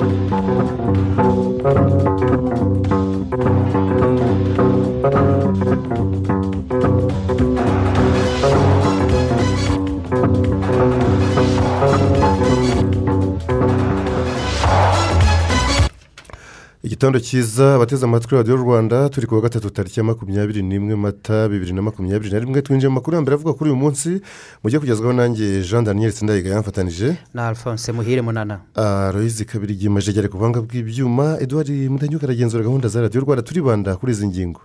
Thank igitondo cyiza abateze amatwi radiyo rwanda turi ku wa gatatu tariki ya makumyabiri n'imwe mata bibiri na makumyabiri na rimwe. Twinjiye mu makuru ya mbere avuga kuri uyu munsi mujye kugezwaho nanjye jean daniel sindayiga yamfatanije. Na alphonse muhire munana. Royizi kabiri igihe jyare ku buhanga bw'ibyuma eduard mudanyuka aragenzura gahunda za radiyo rwanda turibanda kuri izi ngingo.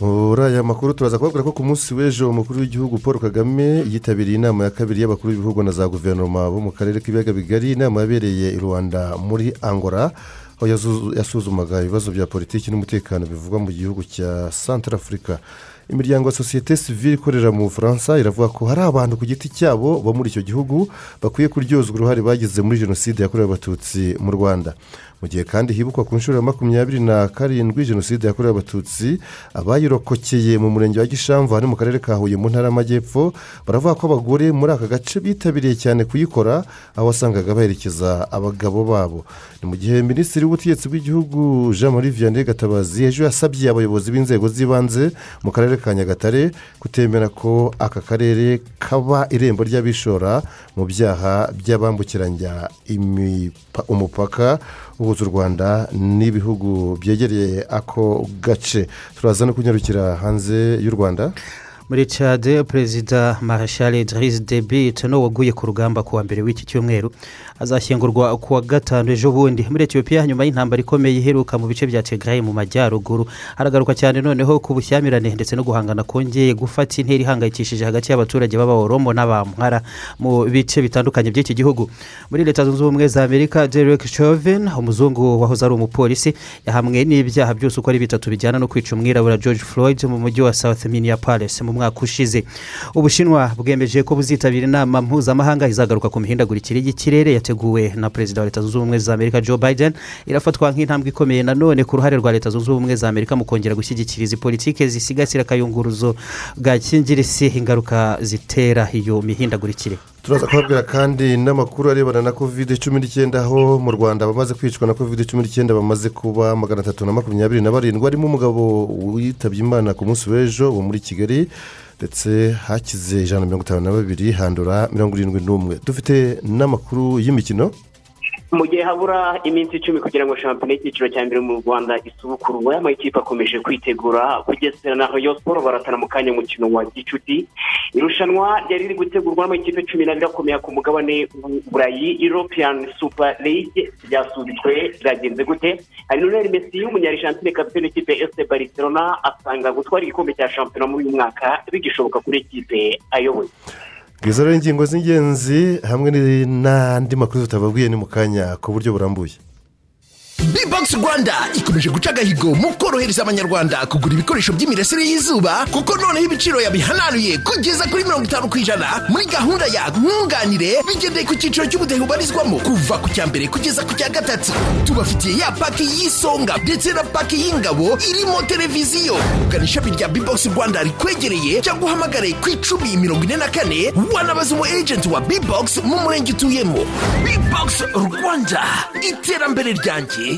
Muri aya makuru turaza kubabwira ko ku munsi w'ejo umukuru w'igihugu paul kagame yitabiriye inama ya kabiri y'abakuru b'ibihugu na za guverinoma bo mu karere k'ibiyaga bigari inama yabereye i rwanda muri angola aho yasuzumaga ibibazo bya politiki n'umutekano bivugwa mu gihugu cya santara afurika imiryango ya sosiyete sivire ikorera mu bufaransa iravuga ko hari abantu ku giti cyabo bo muri icyo gihugu bakwiye kuryozwa uruhare bagize muri jenoside yakorewe abatutsi mu rwanda. Mu gihe kandi hibukwa ku nshuro ya makumyabiri na karindwi jenoside yakorewe abatutsi abayirokokeye mu murenge wa gishamvu hano mu karere ka huye mu ntara y'amajyepfo baravuga ko abagore muri aka gace bitabiriye cyane kuyikora aho wasangaga baherekeza abagabo babo. Ni mu gihe minisitiri w'ubutegetsi bw'igihugu jean marie vianney gatabazi ejo yasabye abayobozi b'inzego z'ibanze mu karere ka nyagatare kutemera ko aka karere kaba irembo ry'abishora mu byaha by'abambukiranya umupaka uhuza u rwanda n'ibihugu byegereye ako gace. Turaza no kunyarukira hanze y'u rwanda? Muri cade perezida marashale Idriss debi tono waguye ku rugamba kuwa mbere w'iki cyumweru. Azashyingurwa ku wa gatanu ejo bundi. Muri etiyopiya nyuma y'intambara ikomeye iheruka mu bice bya tegayi mu majyaruguru. Haragaruka cyane noneho ku bushyamirane ndetse no guhangana kongeye gufata intera ihangayikishije hagati y'abaturage b'abahoromo n'abamwara mu bice bitandukanye by'iki gihugu. Muri leta zunze ubumwe za amerika derek chauvin umuzungu wahoze ari umupolisi yahamwe n'ibyaha byose uko ari bitatu bijyana no kwica umwirabura george floyd mu mujyi wa south minneapolis. Mu mwaka ushize ubushinwa bwemeje ko buzitabira inama mpuzamahanga izagaruka ku mihindagurikire y'ikirere yateguwe na perezida wa leta zunze ubumwe za amerika joe biden. Irafatwa nk'intambwe ikomeye nanone ku ruhare rwa leta zunze ubumwe za amerika mu kongera gushyigikira izi politiki zisigasira akayunguruzo gakingiriza ingaruka zitera iyo mihindagurikire. Turaza kubabwira kandi n'amakuru arebana na kovide cumi n'icyenda aho mu rwanda abamaze kwicwa na kovide cumi n'icyenda bamaze kuba magana atatu na makumyabiri na barindwi. Harimo umugabo witabye imana ku munsi w'ejo wo muri kigali ndetse hakize ijana na mirongo itanu na babiri handura mirongo irindwi n'umwe. Dufite n'amakuru y'imikino. Mu gihe habura iminsi icumi kugira ngo shampiyona y'icyiciro cya mbere mu rwanda isubukurwe amakipe akomeje kwitegura kugeza na royo siporo baratana mu kanya umukino wa gicuti. Irushanwa ryari riri gutegurwa n'amakipe cumi n'abiri akomeye ku mugabane w'uburayi european super league. Ryasubitswe ryagenze gute? Hari noneri mesi y'umunyarishantine kapitene w'ikipe ese barcelona asanga gutwara igikombe cya shampiyona muri uyu mwaka bigishoboka kuri ekipe ayoboye. Bwiza rero ingingo z'ingenzi hamwe n'andi makuru tutababwiye ni mu kanya ku buryo burambuye. Bibogisi rwanda. Ikomeje guca agahigo mu korohereza abanyarwanda kugura ibikoresho by'imirasire y'izuba kuko noneho ibiciro yabihananuye kugeza kuri mirongo itanu ku ijana. Muri gahunda ya nkunganire bigendeye ku cyiciro cy'ubudehe ubarizwamo kuva ku cya mbere kugeza ku cya gatatu. Tubafitiye ya paki y'isonga ndetse na paki y'ingabo irimo televiziyo. Ugana ishami rya bibogisi rwanda rikwegereye cyangwa uhamagare ku icumi mirongo ine na kane wanabaza umu ejenti wa bibogisi mu murenge utuyemo. Bibogisi rwanda. Iterambere ryanjye.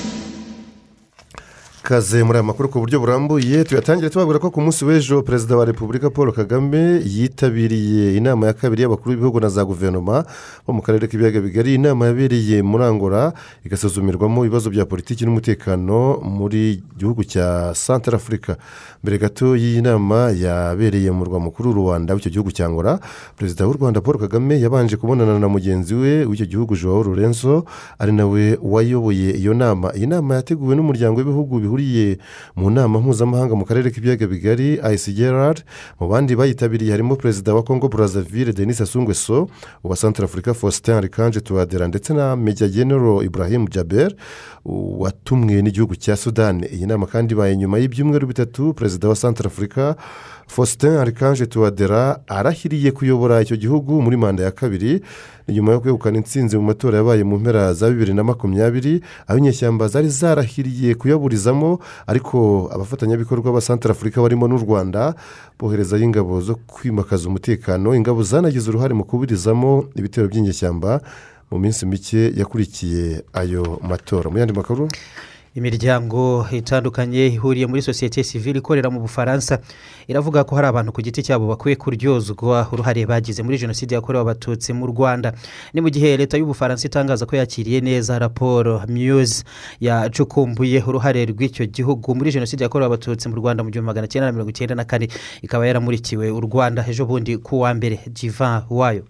Muri aya makuru ku buryo burambuye. Tuyatangire tubabwira ko ku munsi w'ejo perezida wa repubulika paul kagame yitabiriye inama ya kabiri y'abakuru b'ibihugu na za guverinoma bo mu karere k'ibiyaga bigari. Inama yabereye muri angola igasuzumirwamo ibibazo bya politiki n'umutekano muri gihugu cya santara afurika mbere gato y'iyi nama yabereye mu murwa mukuru rwanda w'icyo gihugu cya angola perezida w'u rwanda paul kagame yabanje kubonana na mugenzi we w'icyo gihugu joao lorenzo ari nawe wayoboye iyo nama. Iyi nama yateguwe n'umuryango w'ibihugu bihuriye mu nama mpuzamahanga mu karere k'ibiyaga bigari icgrr mu bandi bayitabiriye harimo perezida wa congo brazzaville denis asungweso uwa centrafrica faustin arikanje tuwadera ndetse na meja genero ibrahim jaber watumwe n'igihugu cya sudani iyi nama kandi ibaye nyuma y'ibyumweru bitatu perezida wa centrafrica faustin arikanje tuwadera arahiriye kuyobora icyo gihugu muri manda ya kabiri nyuma yo kwegukana intsinzi mu matora yabaye mu mpera za bibiri na makumyabiri aho inyeshyamba zari zarahiriye kuyaburizamo ariko abafatanyabikorwa ba santarafurika barimo n'u rwanda boherezayo ingabo zo kwimakaza umutekano. Ingabo zanagize uruhare mu kuburizamo ibitero by'inyeshyamba mu minsi mike yakurikiye ayo matora. Mu yandi makuru? Imiryango itandukanye ihuriye muri sosiyete sivile ikorera mu bufaransa iravuga ko hari abantu ku giti cyabo bakwiye kuryozwa uruhare bagize muri jenoside yakorewe abatutsi mu rwanda. Ni mu gihe leta y'ubufaransa itangaza ko yakiriye neza raporo muse yacukumbuye uruhare rw'icyo gihugu muri jenoside yakorewe abatutsi mu rwanda mu gihumbi magana cyenda na mirongo icyenda na kane ikaba yaramurikiwe u rwanda ejo bundi ku wa mbere. Jivan wayo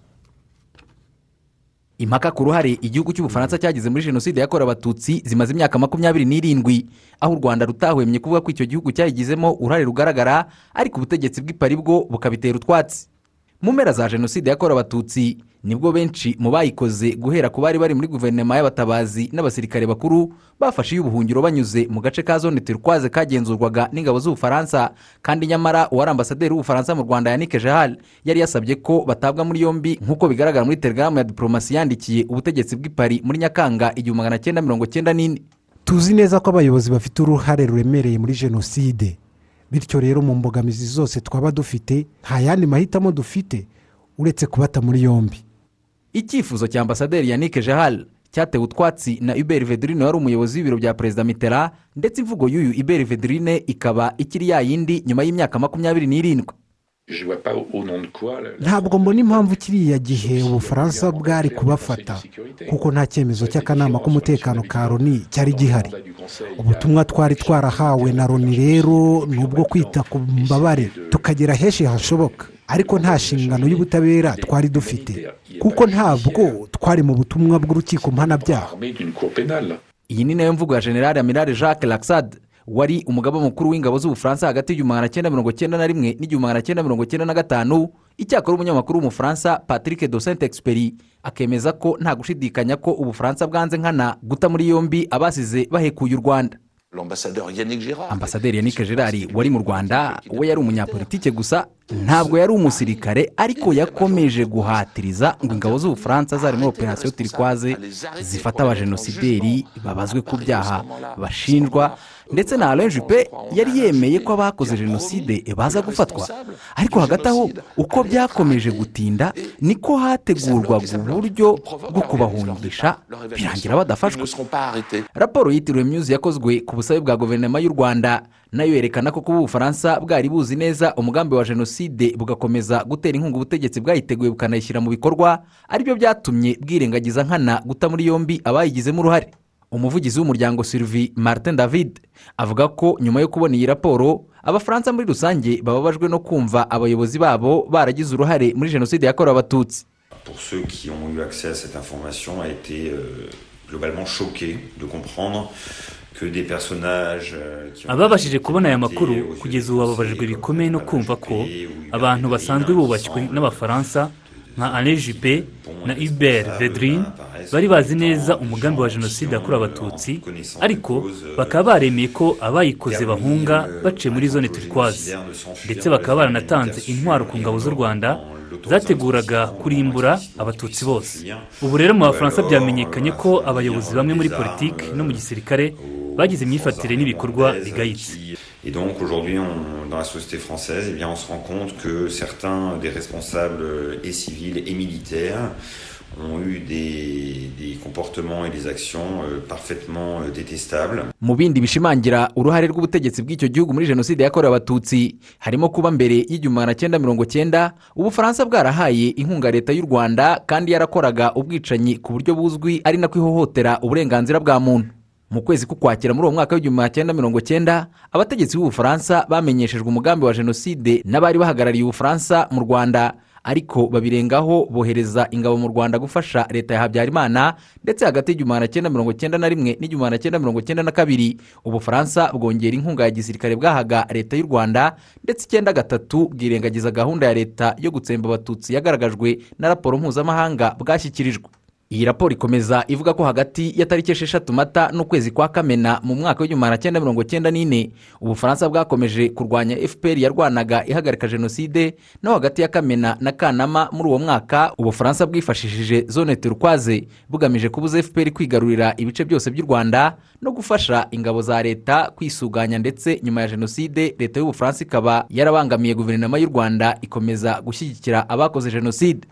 impaka ku ruhare igihugu cy'ubufaransa cyagize muri jenoside yakorewe abatutsi zimaze imyaka makumyabiri n'irindwi aho u rwanda rutahwemye kuvuga ko icyo gihugu cyayigizemo uruhare rugaragara ariko ubutegetsi bw'ipari bwo bukabitera utwatsi. Mu mpera za jenoside yakorewe abatutsi ni bwo benshi mu bayikoze guhera ku bari bari muri guverinoma y'abatabazi n'abasirikare bakuru bafashe iy'ubuhungiro banyuze mu gace ka zone turikwaze kagenzurwaga n'ingabo z'ubufaransa. Kandi nyamara uwari ambasaderi w'ubufaransa mu rwanda yannick jehal yari yasabye ko batabwa muri yombi nk'uko bigaragara muri telegaramu ya diporomasi yandikiye ubutegetsi bw'ipari muri nyakanga igihumbi magana cyenda mirongo cyenda n'ine. Tuzi neza ko abayobozi bafite uruhare ruremereye muri jenoside. Bityo rero mu mbogamizi zose twaba dufite nta yandi mahitamo dufite uretse kubata muri yombi. Icyifuzo cya ambasaderi yannick jehal cyatewe utwatsi na iberi vedurine wari umuyobozi w'ibiro bya perezida mitera ndetse imvugo y'uyu iberi vedurine ikaba ikiri ya yindi nyuma y'imyaka makumyabiri n'irindwi. Ntabwo mbona impamvu kiriya gihe ubufaransa bwari kubafata kuko nta cyemezo cy'akanama k'umutekano ka loni cyari gihari. ubutumwa twari twarahawe na loni rero ni ubwo kwita ku mbabare. tukagera henshi hashoboka ariko nta nshingano y'ubutabera twari dufite kuko ntabwo twari mu butumwa bw'urukiko mpanabyaha iyi ni na yo mvugo ya generale amirare jacques laxade. Wari umugaba mukuru w'ingabo z'ubufaransa hagati y'igihumbi magana cyenda mirongo cyenda na rimwe n'igihumbi magana cyenda mirongo cyenda na gatanu icyakora umunyamakuru w'umufaransa patrick de saint experi akemeza ko nta gushidikanya ko ubufaransa bwanze nkana guta muri yombi abasize bahekuye u rwanda. Ambasaderi yannick gerard wari mu rwanda we yari umunyapolitike gusa ntabwo yari umusirikare ariko yakomeje guhatiriza ngo ingabo z'ubufaransa zari muri operasiyo turikwaze zifata abajenosideri babazwe ku byaha bashinjwa ndetse na alain juppe yari yemeye ko abakoze jenoside baza gufatwa. Ariko hagati aho uko byakomeje gutinda niko hategurwaga uburyo bwo kubahungisha birangira badafashwe. Raporo yitiriwe muse yakozwe ku busabe bwa guverinoma y'u rwanda. Nayo yerekana ko kuba ubufaransa bwari buzi neza umugambi wa jenoside bugakomeza gutera inkunga ubutegetsi bwayiteguye bukanayishyira mu bikorwa ari byo byatumye bwirengagiza nkana guta muri yombi abayigizemo uruhare. Umuvugizi w'umuryango sylvie martin david avuga ko nyuma yo kubona iyi raporo abafaransa muri rusange bababajwe no kumva abayobozi babo baragize uruhare muri jenoside yakorewe abatutsi. Pour ceux qui ont eu accès à cette information, a été euh, globalement choqué de comprendre que des personnages euh, ababashije kubona aya makuru kugeza ubu bababajwe bikomeye no kumva ko abantu basanzwe bubashywe n'abafaransa nka alain juppe na hubert apparaissent bari bazi neza umugambi wa jenoside yakorewe abatutsi ariko bakaba baremeye ko abayikoze bahunga baciye muri zone turikwazi ndetse bakaba baranatanze intwaro ku ngabo z'u rwanda zateguraga kurimbura abatutsi bose. Ubu rero mu bafaransa byamenyekanye ko abayobozi bamwe muri politiki no mu gisirikare bagize imyifatire n'ibikorwa bigayitse. Et donc aujourd'hui, dans la société française, eh bien, on se rend compte que certains des responsables euh, et civils et militaires ont eu des, des comportements et des actions euh, parfaitement euh, détestables. mu bindi bishimangira uruhare rw'ubutegetsi bw'icyo gihugu muri jenoside yakorewe abatutsi harimo kuba mbere y'igihumbi magana cyenda mirongo cyenda ubufaransa bwarahaye inkunga leta y'u rwanda kandi yarakoraga ubwicanyi ku buryo buzwi ari nako ihohotera uburenganzira bwa muntu mu kwezi k'ukwakira muri uwo mwaka w'igihumbi magana cyenda mirongo cyenda abategetsi b'ubufaransa bamenyeshejwe umugambi wa jenoside n'abari bahagarariye ubufaransa mu rwanda. Ariko babirengaho bohereza ingabo mu rwanda gufasha leta ya habyarimana ndetse hagati y'igihumbi magana cyenda mirongo cyenda na rimwe n'igihumbi magana cyenda mirongo cyenda na kabiri. Ubufaransa bwongera inkunga ya gisirikare bwahaga leta y'u rwanda ndetse icyenda gatatu bwirengagiza gahunda ya leta yo gutsemba abatutsi yagaragajwe na raporo mpuzamahanga bwashyikirijwe. Iyi raporo ikomeza ivuga ko hagati ya tariki esheshatu mata n'ukwezi kwa kamena mu mwaka w'igihumbi magana cyenda mirongo cyenda n'ine ubufaransa bwakomeje kurwanya fpr yarwanaga ihagarika jenoside no hagati ya kamena na kanama muri uwo mwaka ubufaransa bwifashishije zone turukwaze bugamije kubuza fpr kwigarurira ibice byose by'u rwanda no gufasha ingabo za leta kwisuganya ndetse nyuma ya jenoside leta y'ubufaransa ikaba yarabangamiye guverinoma y'u rwanda ikomeza gushyigikira abakoze jenoside.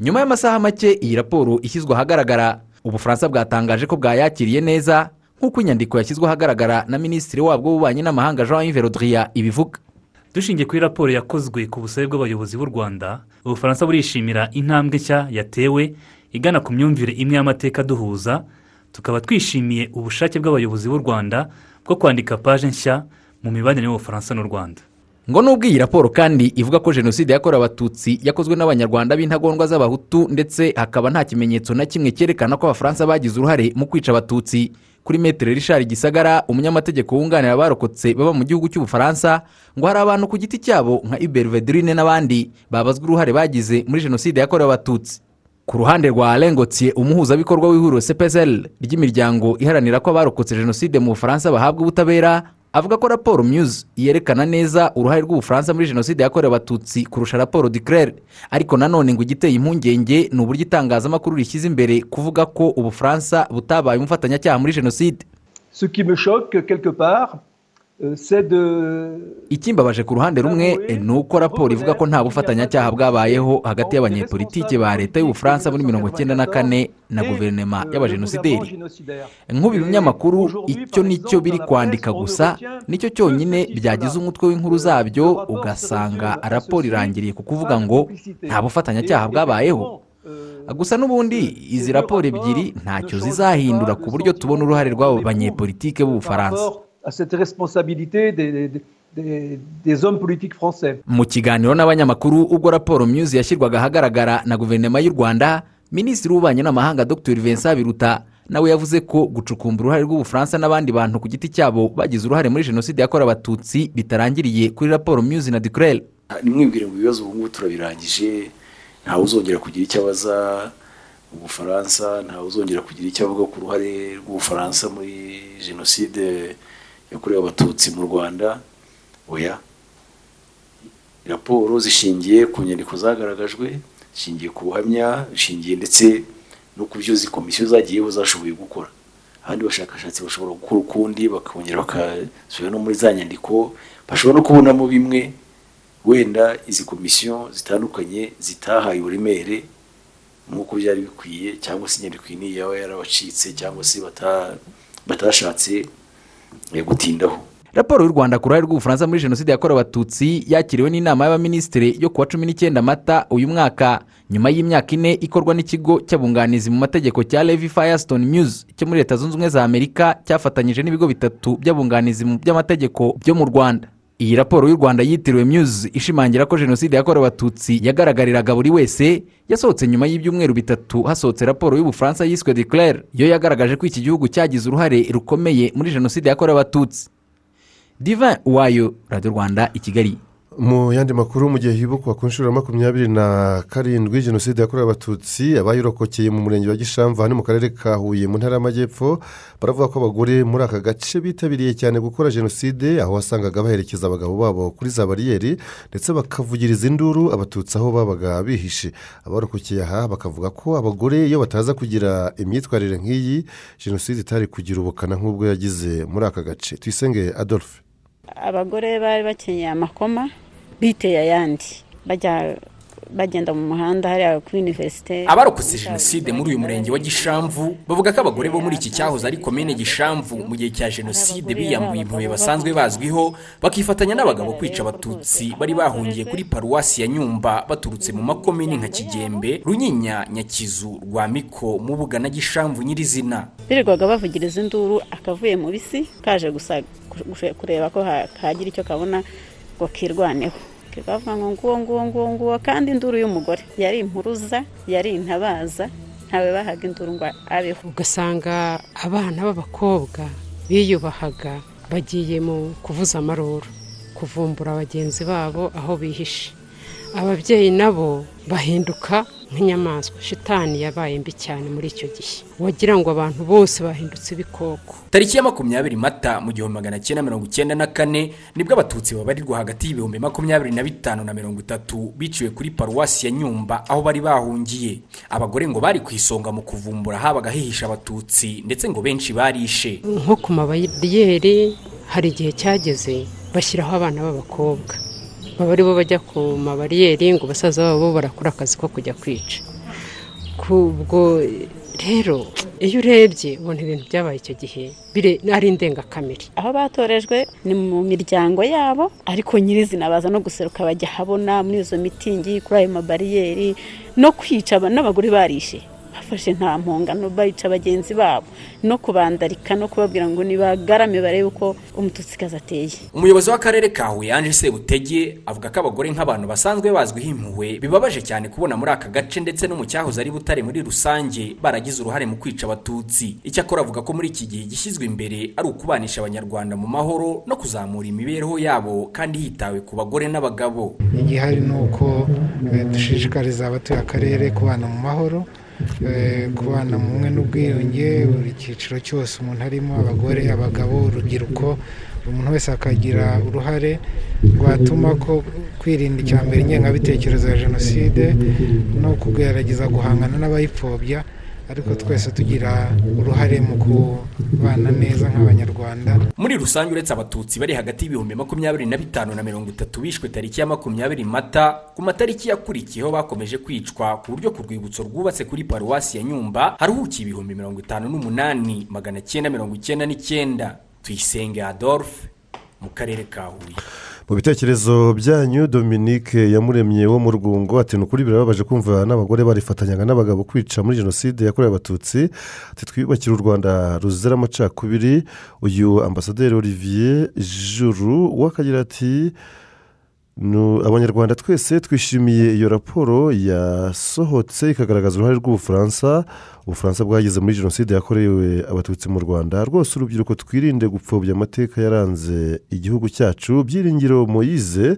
Nyuma y'amasaha make iyi raporo ishyizwe ahagaragara. Ubufaransa bwatangaje ko bwayakiriye neza nk'uko inyandiko yashyizwe ahagaragara na minisitiri wabwo w'ububanyi n'amahanga jean yves rodriya ibivuga. Dushingiye kuri raporo yakozwe ku busabe bw'abayobozi b'u rwanda ubufaransa burishimira intambwe nshya yatewe igana ku myumvire imwe y'amateka duhuza. Tukaba twishimiye ubushake bw'abayobozi b'u rwanda bwo kwandika paje nshya mu mibanire y'ubufaransa n'u rwanda. Ngo nubwo iyi raporo kandi ivuga ko jenoside yakorewe abatutsi yakozwe n'abanyarwanda b'intagondwa z'abahutu ndetse hakaba nta kimenyetso na kimwe cyerekana ko abafaransa bagize uruhare mu kwica abatutsi. Kuri metero rishari gisagara umunyamategeko wunganira abarokotse baba mu gihugu cy'ubufaransa ngo hari abantu ku giti cyabo nka iberi vedrine n'abandi babazwa uruhare bagize muri jenoside yakorewe abatutsi. Ku ruhande rwa arengotiye umuhuzabikorwa w'ihuriro cpsl ry'imiryango iharanira ko abarokotse jenoside mu bufaransa bahabwa ubutabera avuga ko raporo muse yerekana neza uruhare rw'ubufaransa muri jenoside yakorewe abatutsi kurusha raporo declare ariko nanone ngo igiteye impungenge ni uburyo itangazamakuru rishyize imbere kuvuga ko ubufaransa butabaye umufatanyacyaha muri jenoside. Ikimbabaje ku ruhande rumwe ni uko raporo ivuga ko nta bufatanyacyaha bwabayeho hagati y'abanyepolitike ba leta y'ubufaransa muri mirongo icyenda na kane na guverinoma y'abajenosideri nk'ubu ibinyamakuru icyo ni cyo biri kwandika gusa ni cyo cyonyine byagize umutwe w'inkuru zabyo ugasanga raporo irangiriye ku kuvuga ngo nta bufatanyacyaha bwabayeho. gusa n'ubundi izi raporo ebyiri ntacyo zizahindura ku buryo tubona uruhare rw'abo banyepolitike b'ubufaransa à cette responsabilité des, des- des- des hommes politiques français. mu kiganiro n'abanyamakuru ubwo raporo muse yashyirwaga ahagaragara na guverinoma y'u rwanda minisitiri w'ububanyi n'amahanga dr vincent biruta nawe yavuze ko gucukumbura uruhare rw'ubufaransa n'abandi bantu ku giti cyabo bagize uruhare muri jenoside yakorewe abatutsi bitarangiriye kuri raporo muse na ducrel nimwibwire ngo ibibazo ubu ngubu turabirangije ntawe uzongera kugira icyo abaza ubufaransa ntawe uzongera kugira icyo avuga ku ruhare rw'ubufaransa muri jenoside yakorewe abatutsi mu rwanda. Oya. Raporo zishingiye ku nyandiko zagaragajwe zishingiye ku buhamya zishingiye ndetse no ku byo komisiyo zagiyeho zashoboye gukora. Abandi bashakashatsi bashobora gukora ukundi bakongera bakasubira no muri za nyandiko bashobora no kubonamo bimwe. Wenda izi komisiyo zitandukanye zitahaye uburemere nk'uko byari bikwiye cyangwa se inyandiko iyi yaba yarabacitse cyangwa se bata- batashatse gutindaho raporo y'u rwanda ku ruhare rw'ubufaransa muri jenoside yakorewe abatutsi yakiriwe n'inama y'abaminisitiri yo kuwa cumi n'icyenda mata uyu mwaka. Nyuma y'imyaka ine ikorwa n'ikigo cy'abunganizi mu mategeko cya levi firestone news cyo muri leta zunze ubumwe za amerika cyafatanyije n'ibigo bitatu by'abunganizi mu by'amategeko byo mu rwanda. Iyi raporo y'u rwanda yitiriwe muse ishimangira ko jenoside yakorewe abatutsi yagaragariraga buri wese yasohotse nyuma y'ibyumweru bitatu hasohotse raporo y'ubufaransa yiswe declare yo yagaragaje ko iki gihugu cyagize uruhare rukomeye muri jenoside yakorewe abatutsi. Divin uwayo radiyo rwanda i kigali. Mu yandi makuru mu gihe hibukwa ku nshuro ya makumyabiri na karindwi jenoside yakorewe abatutsi abayirokokeye mu murenge wa gishamvu hano mu karere ka huye mu ntara y'amajyepfo baravuga ko abagore muri aka gace bitabiriye cyane gukora jenoside aho wasangaga baherekeza abagabo babo kuri za bariyeri ndetse bakavugiriza induru abatutsi aho babaga bihishe. Abarokokeye aha bakavuga ko abagore iyo bataza kugira imyitwarire nk'iyi jenoside itari kugira ubukana nk'ubwo yagize muri aka gace. Tuyisenge adolphe. Abagore bari bakenyeye amakoma biteye ayandi bajya bagenda mu muhanda hariya kuri univerisite abarokotse jenoside muri uyu murenge wa gishamvu bavuga ko abagore bo muri iki cyahoze ari komine gishamvu mu gihe cya jenoside biyambuye impuhwe basanzwe bazwiho bakifatanya n'abagabo kwica abatutsi bari bahungiye kuri paruwasi ya nyumba baturutse mu makomini nka kigembe runyinya nyakizu rwamiko mubuga na gishamvu nyirizina. Birirwaga bavugiriza induru akavuye mu bisi kaje gusa kureba ko kagira icyo kabona ngo kirwaneho. Bavuga ngo nguwo nguwo nguwo nguwo. Kandi induru y'umugore yari impuruza yari intabaza ntawe bahaga induru ngo abeho. Ugasanga abana b'abakobwa biyubahaga bagiye mu kuvuza amaruru kuvumbura bagenzi babo aho bihishe. Ababyeyi nabo bahinduka nk'inyamaswa. Shitani yabaye mbi cyane muri icyo gihe. Wagira ngo abantu bose bahindutse ibikoko. Tariki ya makumyabiri mata mu gihumbi magana cyenda mirongo icyenda na kane ni bwo abatutsi babarirwa hagati y'ibihumbi makumyabiri na bitanu na mirongo itatu biciwe kuri paruwasi ya nyumba aho bari bahungiye. Abagore ngo bari ku isonga mu kuvumbura habaga hihisha abatutsi ndetse ngo benshi barishe. Nko ku mabariyeri hari igihe cyageze bashyiraho abana b'abakobwa. Baba ari bo bajya ku mabariyeri ngo basaza babo barakora akazi ko kujya kwica. Kubwo rero iyo urebye ubona ibintu byabaye icyo gihe ari indengakamere aho batorejwe ni mu miryango yabo ariko nyirizina baza no guseruka bajya habona muri izo mitingi kuri ayo mabariyeri no kwica n'abagore barishe. Bafashe nta mpongano bayica bagenzi babo no kubandarika no kubabwira ngo nibagarame barebe uko umututsikazi ateye. Umuyobozi w'akarere ka huye ange sebutege avuga ko abagore nk'abantu basanzwe bazwiho impuhwe bibabaje cyane kubona muri aka gace ndetse no mu cyahoze ari butare muri rusange baragize uruhare mu kwica abatutsi. Icyakora avuga ko muri iki gihe gishyizwe imbere ari ukubanisha abanyarwanda mu mahoro no kuzamura imibereho yabo kandi hitawe ku bagore n'abagabo. Igihari ni uko dushishikariza abatuye akarere kubana mu mahoro kubana mu bumwe n'ubwiyunge buri cyiciro cyose umuntu arimo abagore abagabo urubyiruko buri muntu wese akagira uruhare rwatuma ko kwirinda icya mbere ingengabitekerezo ya jenoside no kugerageza guhangana n'abayipfobya ariko twese tugira uruhare mu kubana neza nk'abanyarwanda. Muri rusange uretse abatutsi bari hagati y'ibihumbi makumyabiri na bitanu na mirongo itatu bishwe tariki ya makumyabiri mata ku matariki yakurikiyeho bakomeje kwicwa ku buryo ku rwibutso rwubatse kuri paruwasi ya nyumba haruhukiye ibihumbi mirongo itanu n'umunani magana cyenda mirongo icyenda n'icyenda. Tuyisenge adolphe mu karere ka huye. Mu bitekerezo byanyu dominique yamuremye wo mu rwungo ati ni ukuri birababaje kumva n'abagore barifatanyaga n'abagabo kwica muri jenoside yakorewe abatutsi. Ati twiyubakire u rwanda ruzira amacakubiri. Uyu ambasaderi olivier juru w'akagira ati abanyarwanda twese twishimiye iyo raporo yasohotse ikagaragaza uruhare rw'ubufaransa. Ubufaransa bwagize muri jenoside yakorewe abatutsi mu rwanda. Rwose urubyiruko twirinde gupfobya amateka yaranze igihugu cyacu. Byiringiro moyize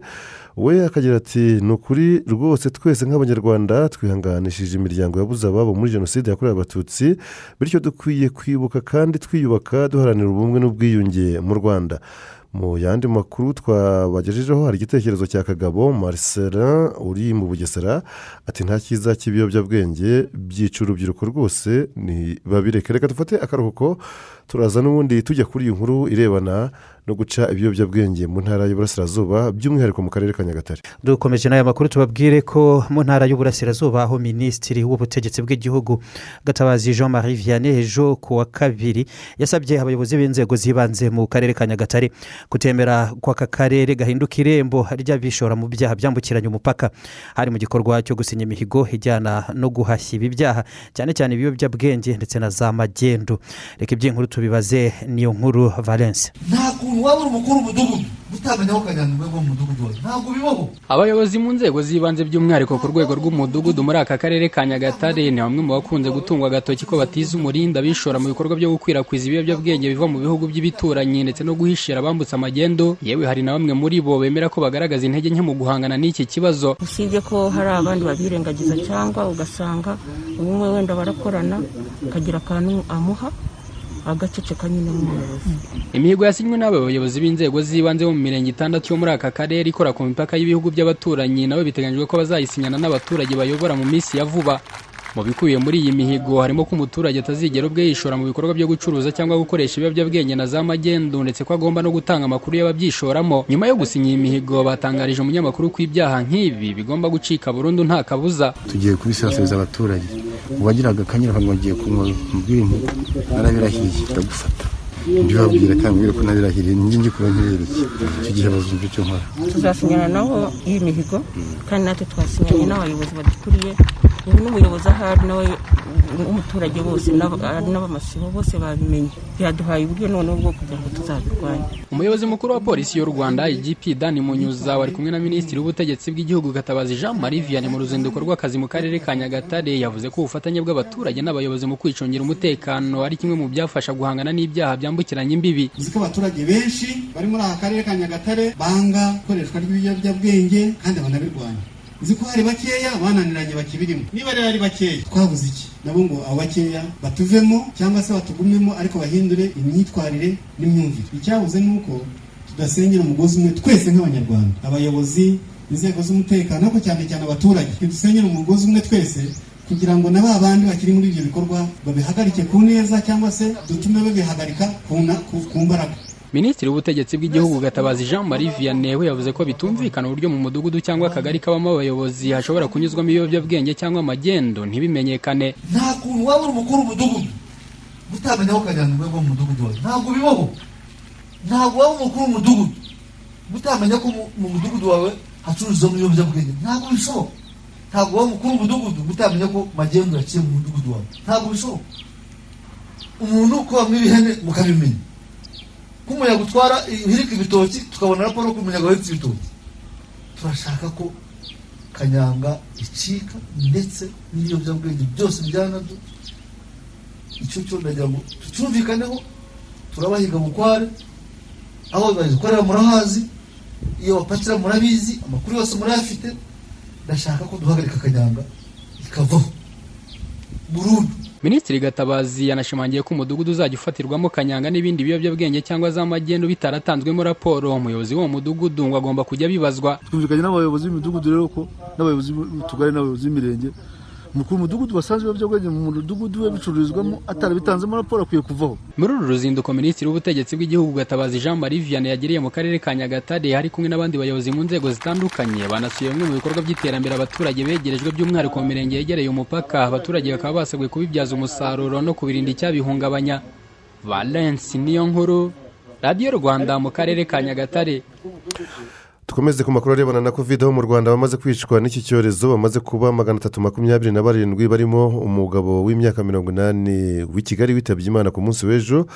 we akagira ati ni ukuri rwose twese nk'abanyarwanda twihanganishije imiryango yabuze ababo muri jenoside yakorewe abatutsi bityo dukwiye kwibuka kandi twiyubaka duharanira ubumwe n'ubwiyunge mu rwanda. Mu yandi makuru twabagejejeho hari igitekerezo cya kagabo Marcelin uri mu bugesera ati nta cyiza cy'ibiyobyabwenge byica urubyiruko rwose babireke. Reka dufate akaruhuko turaza n'ubundi tujya kuri iyi nkuru irebana no guca ibiyobyabwenge mu ntara y'uburasirazuba by'umwihariko mu karere ka nyagatare. Dukomeje n'aya makuru tubabwire ko mu ntara y'uburasirazuba aho minisitiri w'ubutegetsi bw'igihugu gatabazi jean marie vianney ejo ku wa kabiri yasabye abayobozi b'inzego z'ibanze mu karere ka nyagatare kutemera ko aka karere gahinduka irembo ry'abishora mu byaha byambukiranya umupaka. Hari mu gikorwa cyo gusinya imihigo ijyana no guhashya ibi byaha cyane cyane ibiyobyabwenge ndetse na za magendu. Reka iby'inkuru tubibaze niyo nkuru valence nta kuntu waba uri umukuru w'umudugudu utamenya aho rw'umudugudu wawe ntabwo bibaho abayobozi mu nzego z'ibanze by'umwihariko ku rwego rw'umudugudu muri aka karere ka nyagatare ni bamwe mu bakunze gutungwa agatoki ko batiza umurinda bishora mu bikorwa byo gukwirakwiza ibiyobyabwenge biva mu bihugu by'ibituranyi ndetse no guhishira abambutse amagendo. Yewe hari na bamwe muri bo bemera ko bagaragaza intege nke mu guhangana n'iki kibazo. Usibye ko hari abandi babirengagiza cyangwa ugasanga umwe wenda barakorana akagira akantu amuha agaceceka nyine nk'umuyobozi imihigo yasinywe n'aba bayobozi b'inzego z'ibanze bo mu mirenge itandatu yo muri aka karere ikora ku mipaka y'ibihugu by'abaturanyi nabo biteganyijwe ko bazayisinyana n'abaturage bayobora mu minsi ya vuba. Mu bikubiye muri iyi mihigo harimo ko umuturage atazigera ubwe yishora mu bikorwa byo gucuruza cyangwa gukoresha ibiyobyabwenge na za magendu ndetse ko agomba no gutanga amakuru y'ababyishoramo. Nyuma yo gusinya iyi mihigo batangarije umunyamakuru ko ibyaha nk'ibi bigomba gucika burundu nta kabuza. Tugiye kubisasiriza abaturage. Uwagiraga akanyura ngo agiye kunywa mubwire nti narabirahiye ndagufata mbibabwira kandi mbwira ko nabirahiriye njye ngikora ntibereke icyo gihe bazumva icyo nkora. Tuzasinyana nabo iyi mihigo kandi natwe twasinyanye n'abayobozi badukuriye n'umuyobozi ahari nawe n'umuturage bose n'abamasibo bose babimenye. Byaduhaye uburyo noneho bwo kugira ngo tuzabirwanye. Umuyobozi mukuru wa polisi y'u rwanda igp dani munyuza wari kumwe na minisitiri w'ubutegetsi bw'igihugu gatabazi jean marie vianney mu ruzinduko rw'akazi mu karere ka nyagatare yavuze ko ubufatanye bw'abaturage n'abayobozi mu kwicungira umutekano ari kimwe mu byafasha guhangana n'ibyaha byambukiranya imbibi. Uzi ko abaturage benshi bari muri aka karere ka nyagatare banga ikoreshwa ry'ibiyobyabwenge kandi banabirwanya. Uzi ko hari bakeya bananiranye bakibirimo niba rero ari bakeya. Twabuze iki? Nabo ngo abo bakeya batuvemo cyangwa se batugumemo ariko bahindure imyitwarire n'imyumvire. Icyabuze ni uko tudasengera umugozi umwe twese nk'abanyarwanda. Abayobozi inzego z'umutekano ariko cyane cyane abaturage. Dusenyera umugozi umwe twese kugira ngo na ba bandi bakiri muri ibyo bikorwa babihagarike ku neza cyangwa se dutume babihagarika ku mbaraga. Minisitiri w'ubutegetsi bw'igihugu gatabazi jean marie vianney we yavuze ko bitumvikana uburyo mu mudugudu cyangwa akagari kabamo abayobozi hashobora kunyuzwamo ibiyobyabwenge cyangwa amagendo. Ntibimenyekane. Nta kuntu waba uri umukuru w'umudugudu. Utamenya aho ukajyana urwego mu mudugudu wawe ntabwo bibaho. Ntabwo waba umukuru w'umudugudu. Utamenya ko mu mudugudu wawe hacururizwamo ibiyobyabwenge. Ntabwo bishoboka. Ntabwo waba umukuru w'umudugudu utamenya ko magendo yaciye mu mudugudu wawe. Ntabwo bishoboka. Umuntu kubamo ibihene mukabimenya nk'umuyaga utwara ihirika ibitoki tukabona raporo ko umuyaga wahetse ibitoki. Turashaka ko kanyanga icika ndetse n'ibiyobyabwenge byose bijyana na byo. Icyo cyo ndagira ngo tucyumvikaneho turabahiga bukware aho bazikorera murahazi iyo bapakira murabizi amakuru yose murayafite ndashaka ko duhagarika kanyanga ikavaho. Burundu. Minisitiri gatabazi yanashimangiye ko umudugudu uzajya ufatirwamo kanyanga n'ibindi biyobyabwenge cyangwa za magendu bitaratanzwemo raporo. Umuyobozi w'uwo mudugudu ngo agomba kujya bibazwa twumvikanye n'abayobozi b'imidugudu rero ko n'abayobozi b'utugari n'abayobozi b'imirenge umukuru w'umudugudu wasanze ibiyobyabwenge mu mudugudu we bicururizwamo atarabitanzemo raporo akwiye kuvaho. Muri uru ruzinduko minisitiri w'ubutegetsi bw'igihugu gatabazi jean marie vianney yagiriye mu karere ka nyagatare hari kumwe n'abandi bayobozi mu nzego zitandukanye. Banasuye bimwe mu bikorwa by'iterambere abaturage begerejwe by'umwihariko mu mirenge yegereye umupaka. Abaturage bakaba basabwe kubibyaza umusaruro no kubirinda icyabihungabanya. Valence niyo nkuru radiyo rwanda mu karere ka nyagatare. Dukomeze ku makuru arebana na kovide aho mu rwanda bamaze kwicwa n'iki cyorezo bamaze kuba magana atatu makumyabiri na barindwi barimo umugabo w'imyaka mirongo inani w'i kigali witabye imana ku munsi w'ejo.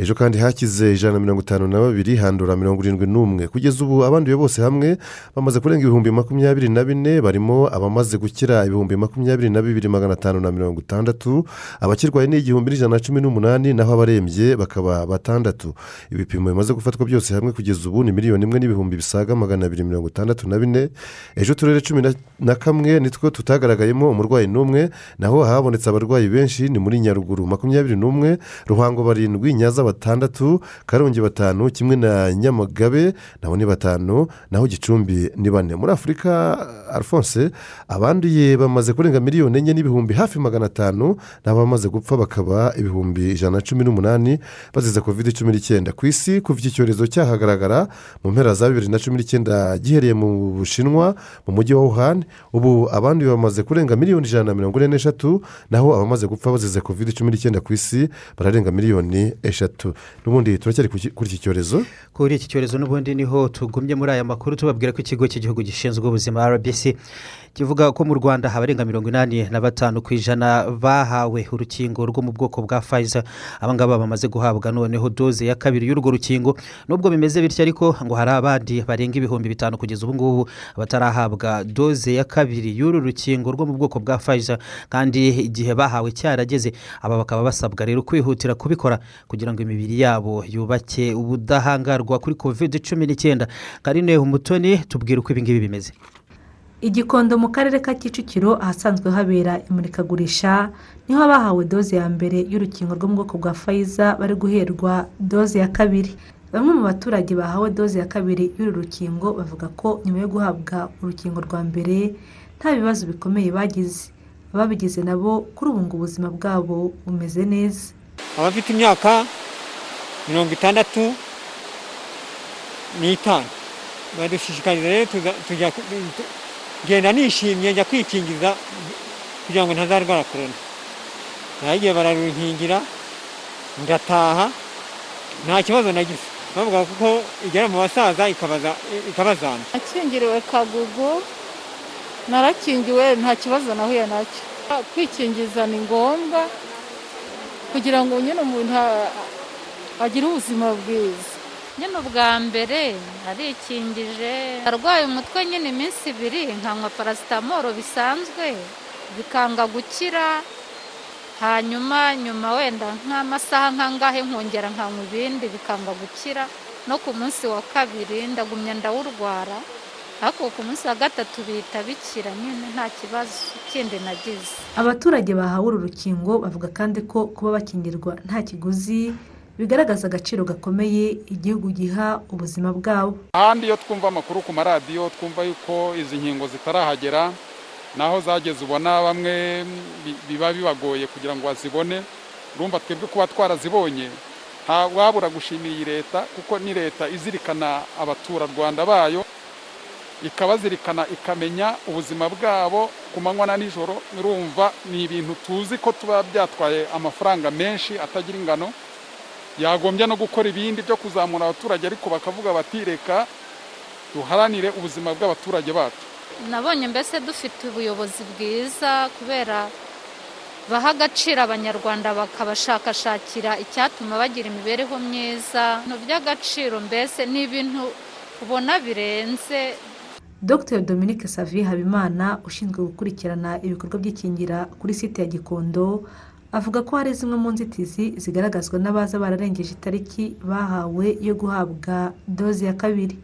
Ejo kandi hakize ijana na mirongo itanu na babiri handura mirongo irindwi n'umwe. Kugeza ubu abanduye bose hamwe bamaze kurenga ibihumbi makumyabiri na bine barimo abamaze gukira ibihumbi makumyabiri na bibiri magana atanu na mirongo itandatu. Abakirwaye ni igihumbi n'ijana na cumi n'umunani naho abarembye bakaba batandatu. Ibipimo bimaze gufatwa byose hamwe kugeza ubu ni miliyoni imwe n'ibihumbi bisaga magana abiri mirongo itandatu na bine ejo uturere cumi na kamwe nitwo tutagaragayemo umurwayi n'umwe naho habonetse abarwayi benshi ni muri nyaruguru. Makumyabiri n'umwe ruhango barindwi nyaza batandatu karongi batanu kimwe na nyamagabe naho ni batanu naho gicumbi ni bane. Muri afurika alphonse abanduye bamaze kurenga miliyoni enye n'ibihumbi hafi magana atanu n'abamaze gupfa bakaba ibihumbi ijana na cumi n'umunani bazize kovide cumi n'icyenda. Ku isi kuva iki cyorezo cyahagaragara mu mpera za bibiri na cumi n'icyenda gihereye mu bushinwa mu mujyi wa wuhan. Ubu abanduye bamaze kurenga miliyoni ijana na mirongo ine n'eshatu naho abamaze gupfa bazize kovide cumi n'icyenda ku isi bararenga miliyoni eshatu. N'ubundi turacyari kuri iki cyorezo? Kuri iki cyorezo n'ubundi ni ho tugumye muri aya makuru tubabwira ko ikigo cy'igihugu gishinzwe ubuzima rbc kivuga ko mu rwanda abarenga mirongo inani na batanu ku ijana bahawe urukingo rwo mu bwoko bwa fayiza abangaba bamaze guhabwa noneho doze ya kabiri y'urwo rukingo. Nubwo bimeze bityo ariko ngo hari abandi barenga ibihumbi bitanu kugeza ubu ngubu batarahabwa doze ya kabiri y'uru rukingo rwo mu bwoko bwa fayiza kandi igihe bahawe cyarageze aba bakaba basabwa rero kwihutira kubikora kugira ngo imibiri yabo yubake ubudahangarwa kuri kovide cumi n'icyenda. Karine umutoni tubwire uko ibingibi bimeze. Igikondo mu karere ka kicukiro ahasanzwe habera imurikagurisha ni ho abahawe doze ya mbere y'urukingo rwo mu bwoko bwa fayiza bari guherwa doze ya kabiri. Bamwe mu baturage bahawe doze ya kabiri y'uru rukingo bavuga ko nyuma yo guhabwa urukingo rwa mbere nta bibazo bikomeye bagize. Ababigize nabo kuri ubu ngubu ubuzima bwabo bumeze neza. Abafite imyaka mirongo itandatu n'itanu. Badushishikariza rero ngenda nishimye njya kwikingiza kugira ngo ntazarwara korona nagiye bararunkingira ngataha nta kibazo nagize bavuga ko igera mu basaza ikabazana nakingiriwe kagugu narakingiwe nta kibazo nahuye na cyo kwikingiza ni ngombwa kugira ngo nyine umuntu agire ubuzima bwiza nyine ubwa mbere narikingije arwaye umutwe nyine iminsi ibiri nkanywa parasitamoro bisanzwe bikanga gukira. Hanyuma nyuma wenda nk'amasaha nk'angahe nkongera nkanywa ibindi bikanga gukira. No ku munsi wa kabiri ndagumya ndawurwara ariko ku munsi wa gatatu bihita bikira. Nyine nta kibazo kindi nagize. Abaturage bahawe uru rukingo bavuga kandi ko kuba bakingirwa nta kiguzi bigaragaza agaciro gakomeye igihugu giha ubuzima bwabo ahandi iyo twumva amakuru ku maradiyo twumva yuko izi nkingo zitarahagera naho zageze ubona bamwe bi- biba bibagoye kugira ngo bazibone. Urumva twebwe kuba twarazibonye wabura gushimira iyi leta kuko ni leta izirikana abaturarwanda bayo ikabazirikana ikamenya ubuzima bwabo ku manywa na nijoro. Urumva ni ibintu tuzi ko tuba byatwaye amafaranga menshi atagira ingano. Yagombye no gukora ibindi byo kuzamura abaturage ariko bakavuga bati reka duharanire ubuzima bw'abaturage bacu. Nabonye mbese dufite ubuyobozi bwiza kubera baha agaciro abanyarwanda bakabashakashakira icyatuma bagira imibereho myiza. Ibintu by'agaciro mbese ni ibintu ubona birenze. Dr. Dominique savi habimana ushinzwe gukurikirana ibikorwa by'ikingira kuri site ya gikondo avuga ko hari zimwe mu nzitizi zigaragazwa n'abaza bararengeje itariki bahawe yo guhabwa doze ya kabiri.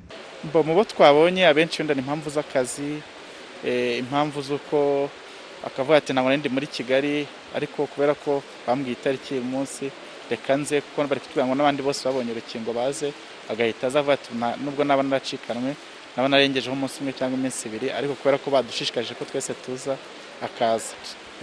Mu bo twabonye abenshi wenda ni impamvu z'akazi eh, impamvu z'uko akavuga ati ntabwo ndi muri kigali ariko kubera ko bambwiye itariki uyu munsi reka nze kuko bari kutubwira ngo n'abandi bose babonye urukingo baze agahita aza avuga ati "Na- nubwo naba naracikanwe naba narengejeho umunsi umwe cyangwa iminsi ibiri ariko kubera ko badushishikarije ko twese tuza akaza.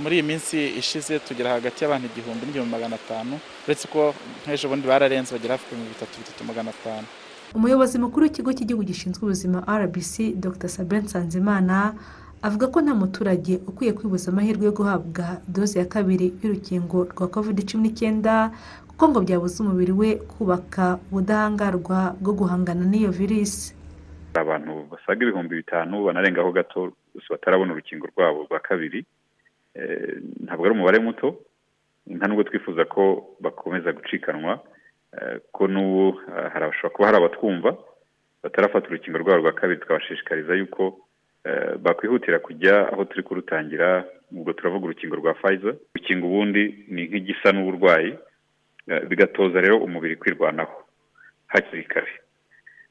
Muri iyi minsi ishize tugera hagati y'abantu igihumbi n'igihumbi magana atanu uretse ko nk'ejo bundi bararenze bagera hafi ku bihumbi bitatu bitatu magana atanu. Umuyobozi mukuru w'ikigo cy'igihugu gishinzwe ubuzima rbc dr. Sabin nsanzimana avuga ko nta muturage ukwiye kwibuza amahirwe yo guhabwa doze ya kabiri y'urukingo rwa covid cumi n'icyenda kuko ngo byabuza umubiri we kubaka ubudahangarwa bwo guhangana n'iyo virusi abantu basaga ibihumbi bitanu banarengaho gato gusa batarabona urukingo rwabo rwa kabiri. Ntabwo ari umubare muto. Nta nubwo twifuza ko bakomeza gucikanwa. Eh, ko n'ubu eh, hari hashobora kuba hari abatwumva batarafata urukingo rwabo rwa kabiri tukabashishikariza yuko eh, bakwihutira kujya aho turi kurutangira. Ubwo turavuga urukingo rwa Pfizer. Urukingo ubundi ni nk'igisa n'uburwayi eh, bigatoza rero umubiri kwirwanaho hakiri kare.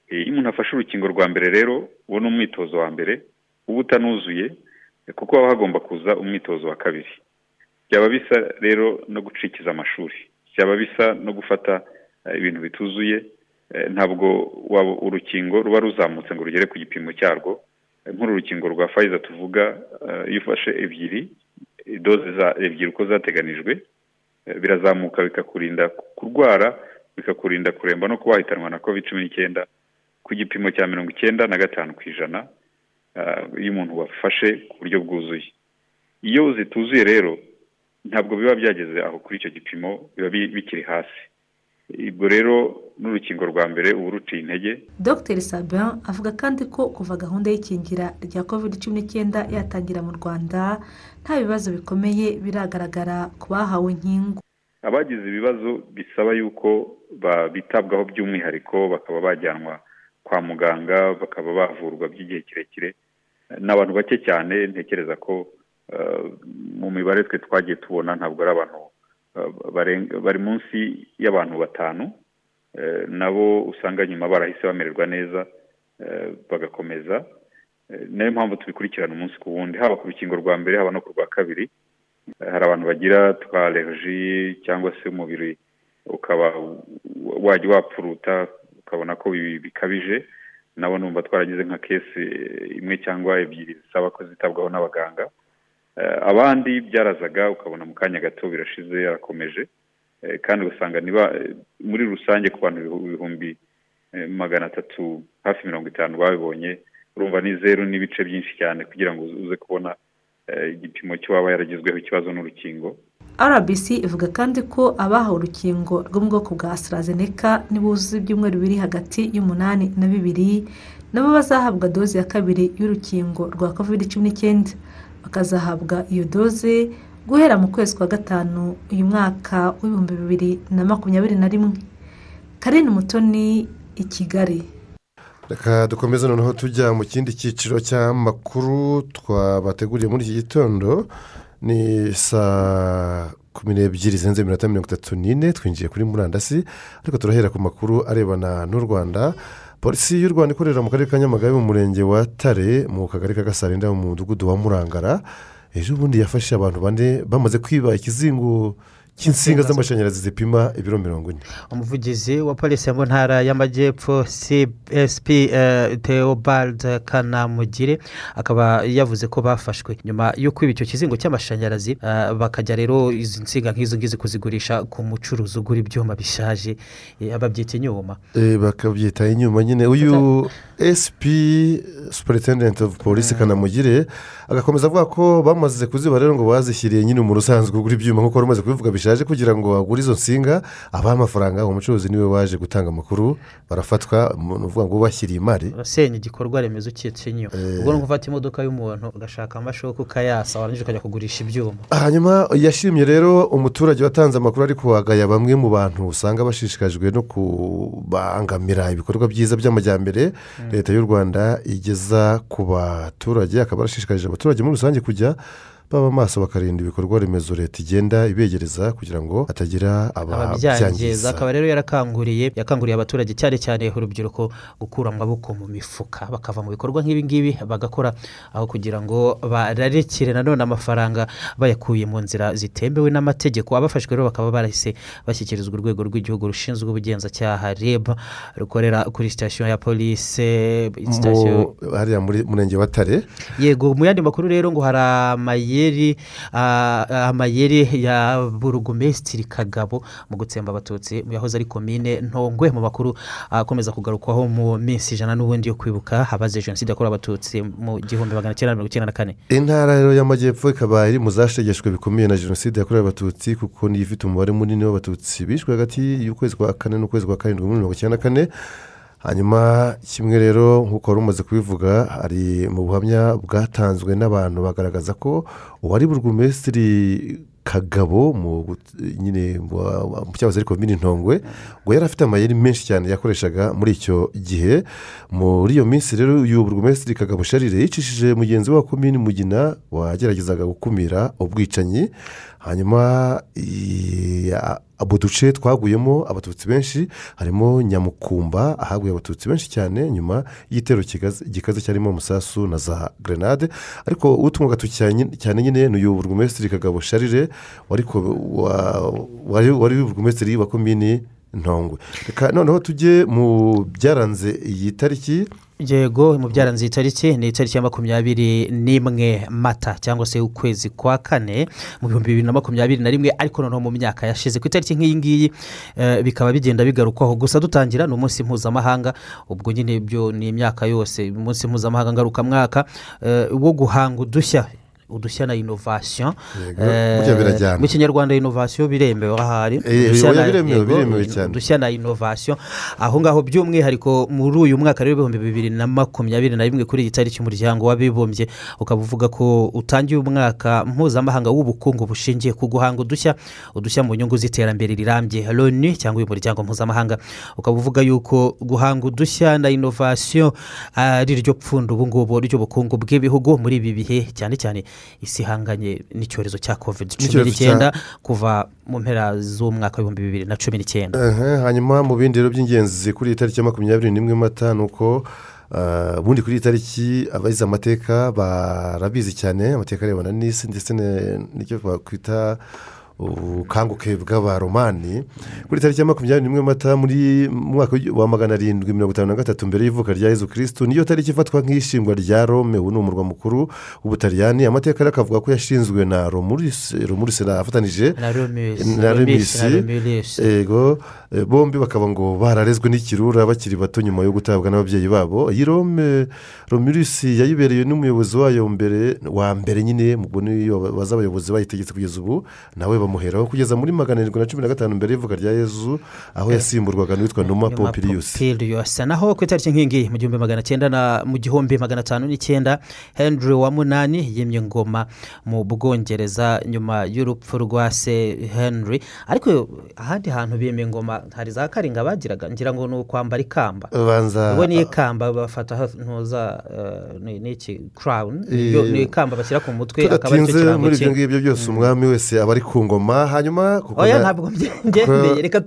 Eh, iyo umuntu afashe urukingo rwa mbere rero uwo ni umwitozo wa mbere uba utanuzuye eh, kuko haba hagomba kuza umwitozo wa kabiri. Byaba bisa rero no gucikiza amashuri. Byaba bisa no gufata eh, ibintu bituzuye eh, ntabwo urukingo ruba ruzamutse ngo rugere ku gipimo cyarwo. Eh, nk'uru rukingo rwa Pfizer tuvuga iyo ufashe ebyiri doze ebyiri uko zateganijwe birazamuka bikakurinda kurwara bikakurinda kuremba no kuba wahitanwa na covid cumi n'icyenda ku gipimo cya mirongo icyenda na gatanu ku ijana. Iyo umuntu wafashe ku buryo bwuzuye. Iyo zituzuye rero ntabwo biba byageze aho kuri icyo gipimo biba bi- bikiri hasi. Ubwo rero n'urukingo rwa mbere uba uruciye intege. Dr sabin avuga kandi ko kuva gahunda y'ikingira rya covid cumi n'icyenda yatangira mu rwanda nta bibazo bikomeye biragaragara ku bahawe inkingo abagize ibibazo bisaba yuko bitabwaho by'umwihariko bakaba bajyanwa kwa muganga bakaba bavurwa by'igihe kirekire. Ni abantu bake cyane ntekereza ko eh, mu mibare twe twagiye tubona ntabwo ari abantu eh, bari munsi y'abantu batanu. Eh, nabo usanga nyuma barahise bamererwa neza bagakomeza. Niyo mpamvu tubikurikirana umunsi ku wundi haba ku rukingo rwa mbere haba no ku rwa kabiri. Hari abantu bagira twa allergie cyangwa se umubiri ukaba wajya wapfuruta ukabona ko bi- bikabije nabo numva twaragize nka kesi imwe cyangwa ebyiri zisaba ko zitabwaho n'abaganga. Eh, abandi byarazaga ukabona mu kanya gato birashize yarakomeje. Eh, kandi ugasanga niba eh, muri rusange ku bantu ibihu- ibihumbi magana atatu hafi mirongo itanu babibonye urumva ni zeru n'ibice byinshi cyane kugira ngo uze kubona igipimo cy'uwaba yaragizweho ikibazo n'urukingo. Rbc ivuga kandi ko abahawe urukingo rwo mu bwoko bwa AstraZeneca nibuzuza ibyumweru biri hagati y'umunani na bibiri nabo bazahabwa doze ya kabiri y'urukingo rwa covid cumi n'icyenda. Bakazahabwa iyo doze guhera mu kwezi kwa gatanu uyu mwaka w'ibihumbi bibiri na makumyabiri na rimwe. Karine umutoni i kigali. Reka dukomeze noneho tujya mu kindi cyiciro cy'amakuru twabateguriye muri iki gitondo. Ni saa kumi n'ebyiri zirenze iminota mirongo itatu n'ine twinjiye kuri murandasi ariko turahera ku makuru arebana n'u rwanda. Polisi y'u rwanda ikorera mu karere ka nyamagabe mu murenge wa tare mu kagari ka gasarinda mu mudugudu wa murangara. Ejo bundi yafashe abantu bane bamaze kwiba ikizingo. Cy'insinga z'amashanyarazi zipima ibiro mirongo ine. Umuvugizi wa polisi mu ntara y'amajyepfo csp theobald kanamugire akaba yavuze ko bafashwe. Nyuma yo kwiba icyo kizingo cy'amashanyarazi eh, bakajya rero izi nsinga nk'izo ngizi kuzigurisha ku mucuruzi ugura ibyuma bishaje eh, babyita inyuma. Eh, bakabyita inyuma nyine. Uyu sp superintendent of police kanamugire agakomeza avuga ko bamaze kuziba rero ngo bazishyiriye nyine umuntu usanzwe ugura ibyuma nk'uko wari umaze kubivuga bishaje kugira ngo agure izo nsinga abahe amafaranga uwo mucuruzi ni we waje gutanga amakuru barafatwa ni ukuvuga ngo ubashyiriye imari. Urasenya igikorwa remezo cyitwa inyuma ubwo ni ugufata imodoka y'umuntu ugashaka amashoka ukayasa warangiza ukajya kugurisha ibyuma. Hanyuma yashimye rero umuturage watanze amakuru ariko agaya bamwe mu bantu usanga bashishikajwe no kubangamira ibikorwa byiza by'amajyambere leta y'u rwanda igeza ku baturage akaba arashishikarije abaturage muri rusange kujya baba maso bakarinda ibikorwa remezo leta igenda ibegereza kugira ngo hatagira ababyangiza akaba rero yarakanguriye yakanguriye abaturage cyane cyane urubyiruko gukura amaboko mu mifuka. Bakava mu bikorwa nk'ibi ngibi bagakora aho kugira ngo bararekere nanone amafaranga bayakuye mu nzira zitemewe n'amategeko. Abafashwe rero bakaba barahise bashyikirizwa urwego rw'igihugu rushinzwe ubugenzacyaha reb rukorera kuri sitasiyo ya Mu- hariya muri murenge wa tare? Yego mu yandi makuru rero ngo hari amayeri ah, amayeri ya burugumesitiri kagabo mu gutsemba abatutsi yahoze ari komine ntongwe mu makuru akomeza kugarukwaho mu minsi ijana n'ubundi yo kwibuka abazize jenoside yakorewe abatutsi mu gihumbi magana cyenda mirongo icyenda na kane. Intara rero y'amajyepfo ikaba iri mu zashegeshwe bikomeye na jenoside yakorewe abatutsi kuko niyo ifite umubare munini w'abatutsi bishwe hagati y'ukwezi kwa kane n'ukwezi kwa karindwi muri mirongo icyenda na kane. Hanyuma kimwe rero nk'uko wari umaze kubivuga hari mu buhamya bwatanzwe n'abantu bagaragaza ko uwari burugumesitiri kagabo mu nyine mu cyahoze ari komini ntongwe ngo yari afite amayeri menshi cyane yakoreshaga muri icyo gihe. Muri iyo minsi rero uyu burugumesitiri kagabo sharire yicishije mugenzi we wa komini mugina wageragezaga gukumira ubwicanyi. Hanyuma abo duce twaguyemo abatutsi benshi harimo nyamukumba ahaguye abatutsi benshi cyane nyuma y'igitero gikaze cyarimo umusasu na za grenade. Ariko utunga agatoki cyane nyine ni uyu burugumesitiri kagabo sharire wari burugumesitiri wa komini ntongwe. Reka noneho tujye mu byaranze iyi tariki. Yego mu byaranze iyi tariki ni itariki ya makumyabiri n'imwe mata cyangwa se ukwezi kwa kane mu bihumbi bibiri na makumyabiri na rimwe ariko noneho mu myaka yashize. Ku itariki nk'iyi ngiyi eh, bikaba bigenda bigarukwaho gusa. Dutangira ni umunsi mpuzamahanga ubwo nyine byo ni imyaka yose. Umunsi mpuzamahanga ngarukamwaka eh, wo guhanga udushya. Udushya na inovasiyo birajyana. mu kinyarwanda inovasiyo biremewe ahari Eh, Udushya na- cyane. udushya na inovasiyo aho ngaho by'umwihariko muri uyu mwaka rero w'ibihumbi bibiri na makumyabiri na rimwe kuri iyi tariki umuryango w'abibumbye ukaba uvuga ko utangiye umwaka mpuzamahanga w'ubukungu bushingiye ku guhanga udushya udushya mu nyungu z'iterambere rirambye loni cyangwa uyu muryango mpuzamahanga ukaba uvuga yuko guhanga udushya na inovasiyo ari ryo pfundo ubu ngubu ry'ubukungu bw'ibihugu muri ibi bihe cyane cyane isi ihanganye n'icyorezo cya kovide cumi n'icyenda kuva mu mpera z'umwaka w'ibihumbi bibiri na cumi n'icyenda. Hanyuma mu bindi rero by'ingenzi kuri iyi tariki ya makumyabiri n'imwe mata ni uko ah, ubundi kuri iyi tariki abagize amateka barabizi cyane amateka arebana n'isi ndetse n'icyo twakwita ubukanguke bw'abaromani. Kuri tariki ya makumyabiri n'imwe mata muri mu mwaka wa magana arindwi mirongo itanu na gatatu mbere y'ivuka rya yezu kirisitu niyo tariki ifatwa nk'ishingwa rya rome. Ubu ni umurwa mukuru w'ubutaliyani. Amateka akavuga ko yashinzwe na romulisi afatanije Na remisi eh, bombi bakaba ngo bararezwe n'ikirura bakiri bato nyuma yo gutabwa n'ababyeyi babo. Iyi rome romulisi yayibereye n'umuyobozi wayo mbere wa mbere nyine mubona iyo baza abayobozi bayitegetse kugeza ubu nawe bamu bamuheraho kugeza muri magana arindwi na cumi na gatanu mbere y'ivuga rya yezu aho yasimburwaga n'uwitwa numa popiriyusi naho ku itariki nk'ingi mu gihumbi magana cyenda na mu gihumbi magana atanu n'icyenda henry wa munani yimye ingoma mu bwongereza nyuma y'urupfu rwa se henry. Ariko ahandi hantu bimye ingoma hari za karinga bagiraga ngira ngo ni ukwambara ikamba. Ubwo ni ikamba bafata ntuza eh, ni iki crown? Ni ikamba bashyira ku mutwe akaba ari cyo tudatinze kirango muri ibyo ngibyo byose umwami wese aba ari ku ngoma. Hanyuma kuko ntabwo mbyemeye reka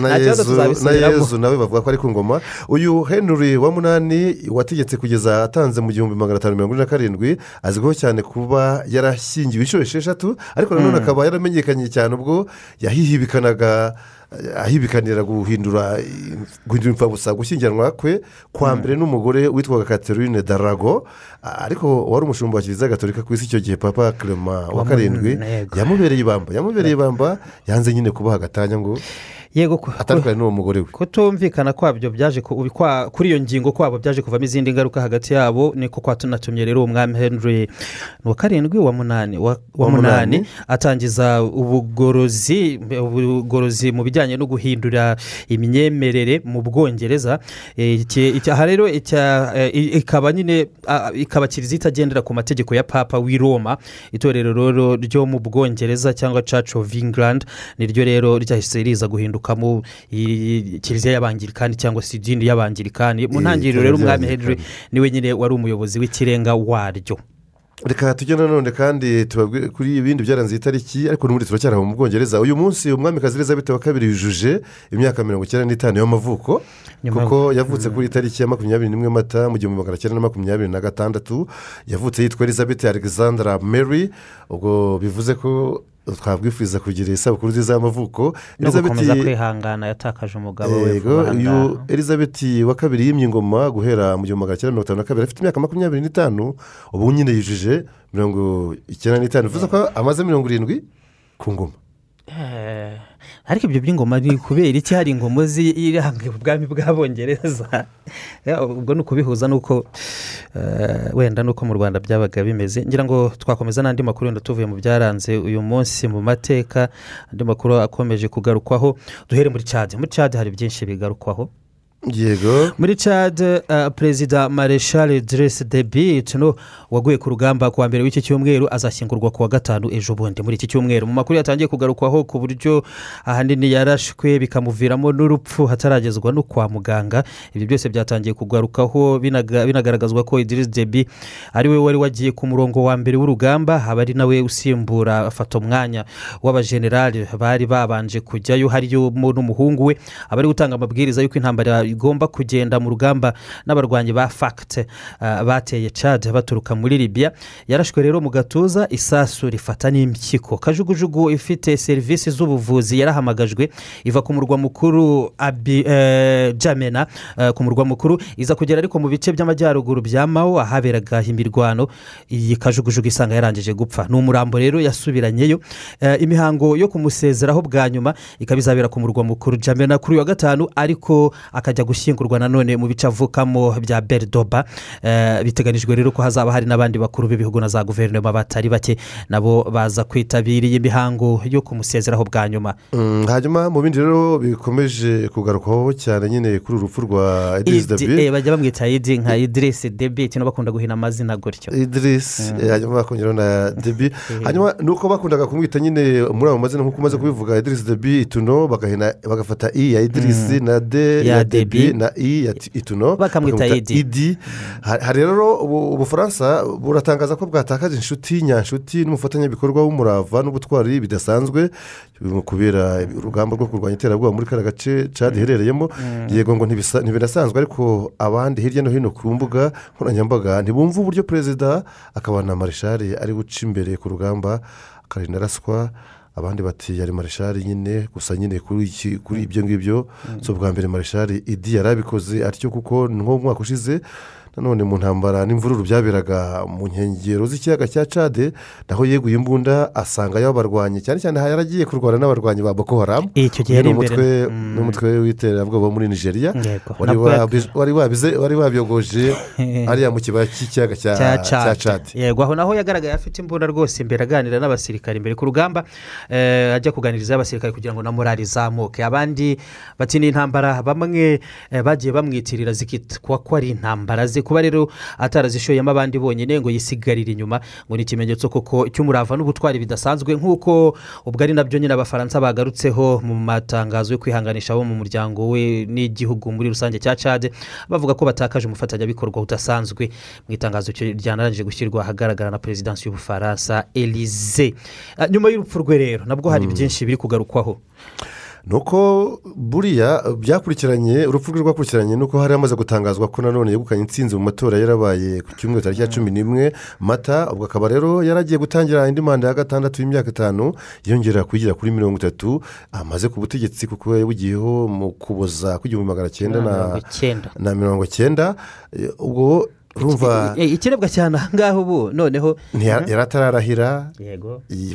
nta kibazo tuzabisubiramo yezu nawe bavuga ko ari ku ngoma uyu henry wa munani wategetse kugeza atanze mu gihumbi magana atanu mirongo ine na karindwi azwiho cyane kuba yarashyingiwe inshuro esheshatu ariko nanone Mm. akaba yaramenyekanye cyane ubwo yahihibikanaga ahibikanira guhindura guhindura imfabusa gushyingiranwa kwe kwa mbere n'umugore witwaga catherine darago ariko wari umushumba wa kiliziya gatolika ku isi icyo gihe papa clement wa karindwi. Yamubereye ibamba yamubereye ibamba yanze nyine kubaha agatanya ngo yego atandukanye n'uwo mugore we. kutumvikana kwabyo byaje ku- kwa- kuri iyo ngingo kwabo byaje kuvamo izindi ngaruka hagati yabo niko kwatunatumye rero umwami henry. Uwa karindwi wa munani wa wa Wa munani. atangiza ubugorozi ubugorozi mu bijyanye no guhindura imyemerere mu bwongereza. Aha rero eh, ikaba nyine ikaba kiliziya itagendera ku mategeko ya papa w'i roma. Itorero rero ryo mu bwongereza cyangwa church of england niryo rero ryahise riza guhindukamo i- kiliziya y'abangirikani cyangwa se idini y'abangirikani mu ntangiriro rero umwami henry ni we nyine wari umuyobozi w'ikirenga waryo. Reka tujye nanone kandi tubabwire kuri ibindi byaranze iyi tariki ariko n'ubundi turacyari mu bwongereza. Uyu munsi umwamikazi elizabeth wa kabiri yujuje imyaka mirongo icyenda n'itanu y'amavuko kuko yavutse kuri itariki ya makumyabiri n'imwe mata mu gihumbi magana cyenda na makumyabiri na gatandatu. Yavutse yitwa elizabeth alexandra mary. Ubwo bivuze ko twabwifuriza kugira isabukuru nziza y'amavuko. No gukomeza kwihangana yatakaje umugabo we yego elizabeth wa kabiri yimye ingoma guhera mu gihumbi magana cyenda mirongo itanu na kabiri afite imyaka makumyabiri n'itanu ubu nyine yujuje mirongo icyenda n'itanu. Bivuze ko amaze mirongo irindwi ku ngoma. Eh, ariko ibyo by'ingoma ni kubera iki hari ingoma iranga ubwami bw'abongereza. Ubwo ni ukubihuza n'uko eh, wenda n'uko mu rwanda byabaga bimeze. Ngira ngo twakomeza n'andi makuru wenda tuvuye mu byaranze uyu munsi mu mateka. Andi makuru akomeje kugarukwaho. Duhere muri cade muri cade hari byinshi bigarukwaho. Yego. Muri cade uh, perezida mareshal diresi debi tuno waguye ku rugamba ku wa mbere w'iki cyumweru azashyingurwa ku wa gatanu ejo bundi. Muri iki cyumweru mu makuru yatangiye kugarukwaho ku buryo ahanini yarashwe bikamuviramo n'urupfu hataragezwa no kwa muganga. Ibi byose byatangiye kugarukaho binaga- binagaragazwa ko idirisi debi ari we wari wagiye ku murongo wa mbere w'urugamba aba ari nawe usimbura afata umwanya w'abajenerali bari babanje kujyayo. Hariyo n'umuhungu we aba ari gutanga amabwiriza y'uko intambara igomba kugenda mu rugamba n'abarwanyi ba fagite bateye cade baturuka muri libya. Yarashwe rero mu gatuza isasu rifata n'impyiko. Kajugujugu ifite serivisi z'ubuvuzi yarahamagajwe iva ku murwa mukuru abi eh, jamena eh, ku murwa mukuru. Iza kugera ariko mu bice by'amajyaruguru bya mawo ahaberaga imirwano. Iyi kajugujugu isanga yarangije gupfa. Ni umurambo rero yasubiranyeyo. Imihango yo kumusezeraho bwa nyuma ikaba izabera ku murwa mukuru jamena kuri uyu wa gatanu ariko akajya gushyingurwa nanone mu bice avukamo bya beridoba Eh, biteganijwe rero ko hazaba hari n'abandi bakuru b'ibihugu na za guverinoma batari bake nabo baza kwitabira iyi mihango yo kumusezeraho bwa nyuma. Mm, hanyuma mu bindi rero bikomeje kugarukwaho cyane nyine kuri uru rupfu rwa idirisi Idi- debi eh, bajya bamwita idi nka idirisi debi no bakunda guhina amazina gutyo. Idirisi Mm. eh, hanyuma bakongeraho na debi hanyuma ni uko bakundaga kumwita nyine muri ayo mazina nk'uko umaze kubivuga idirisi debi ituno bagafata i ya idirisi Mm. na de ya debi Debi. na i ituno Bakamwita Idi. idi Ha- hari rero ubu- ubufaransa buratangaza ko bwatakaje inshuti nyanshuti n'umufatanyabikorwa w'umurava n'ubutwari bidasanzwe kubera urugamba rwo kurwanya iterabwoba muri kariya gace cadi iherereyemo Mm. yego ngo ntibinasanzwe ariko abandi hirya no hino ku mbuga nkoranyambaga ntibumva uburyo perezida akaba na marishari ari guca imbere ku rugamba akarinda araswa abandi bati yari marishari nyine gusa nyine kuri ibyo ngibyo. Si ubwa mbere marishari idi yari abikoze atyo kuko nko mu mwaka ushize nanone mu ntambara n'imvururu byaberaga mu nkengero z'ikiyaga cya cade naho yeguye imbunda asangayo abarwanyi cyane cyane yaragiye kurwana n'abarwanyi ba boko haramu icyo gihe ari Ni umutwe imbere. ni umutwe w'iterabwoba wo muri nigeria. Wari wabyogoje hariya mu kibaya cy'ikiyaga cya cade yego aho naho yagaragaye afite imbunda rwose imbere aganira n'abasirikare imbere. Ku rugamba eh, ajya kuganiriza abasirikare kugira ngo na morali izamuke. Abandi bati ni intambara bamwe eh, bagiye bamwitirira zikitwa ko ari intambara ze kuba rero atarazishoyemo abandi bonyine ngo yisigarire inyuma. Ngo ni ikimenyetso koko cy'umurava n'ubutwari bidasanzwe nk'uko ubwo ari na byo nyine abafaransa bagarutseho mu matangazo yo kwihanganisha abo mu muryango we n'igihugu muri rusange cya cade bavuga ko batakaje umufatanyabikorwa udasanzwe. Mu itangazo ryanarangije gushyirwa ahagaragara na perezidansi y'ubufaransa elize Ah, nyuma y'urupfu rwe rero nabwo hari byinshi biri kugarukwaho. Ni uko buriya byakurikiranye urupfu rwe rwakurikiranye ni uko hari hamaze gutangazwa ko nanone yegukanye intsinzi mu matora yarabaye ku cyumweru tariki ya cumi n'imwe. Mata ubwo akaba rero yaragiye gutangira indi manda ya gatandatu y'imyaka itanu yongera kugera kuri mirongo itatu. Amaze ku butegetsi kuko yabugiyeho mu kuboza kw'igihumbi magana cyenda na Mirongo icyenda. ubwo urumva Eh, ikirebwa cyane aha ngaha ubu. Noneho yari atararahira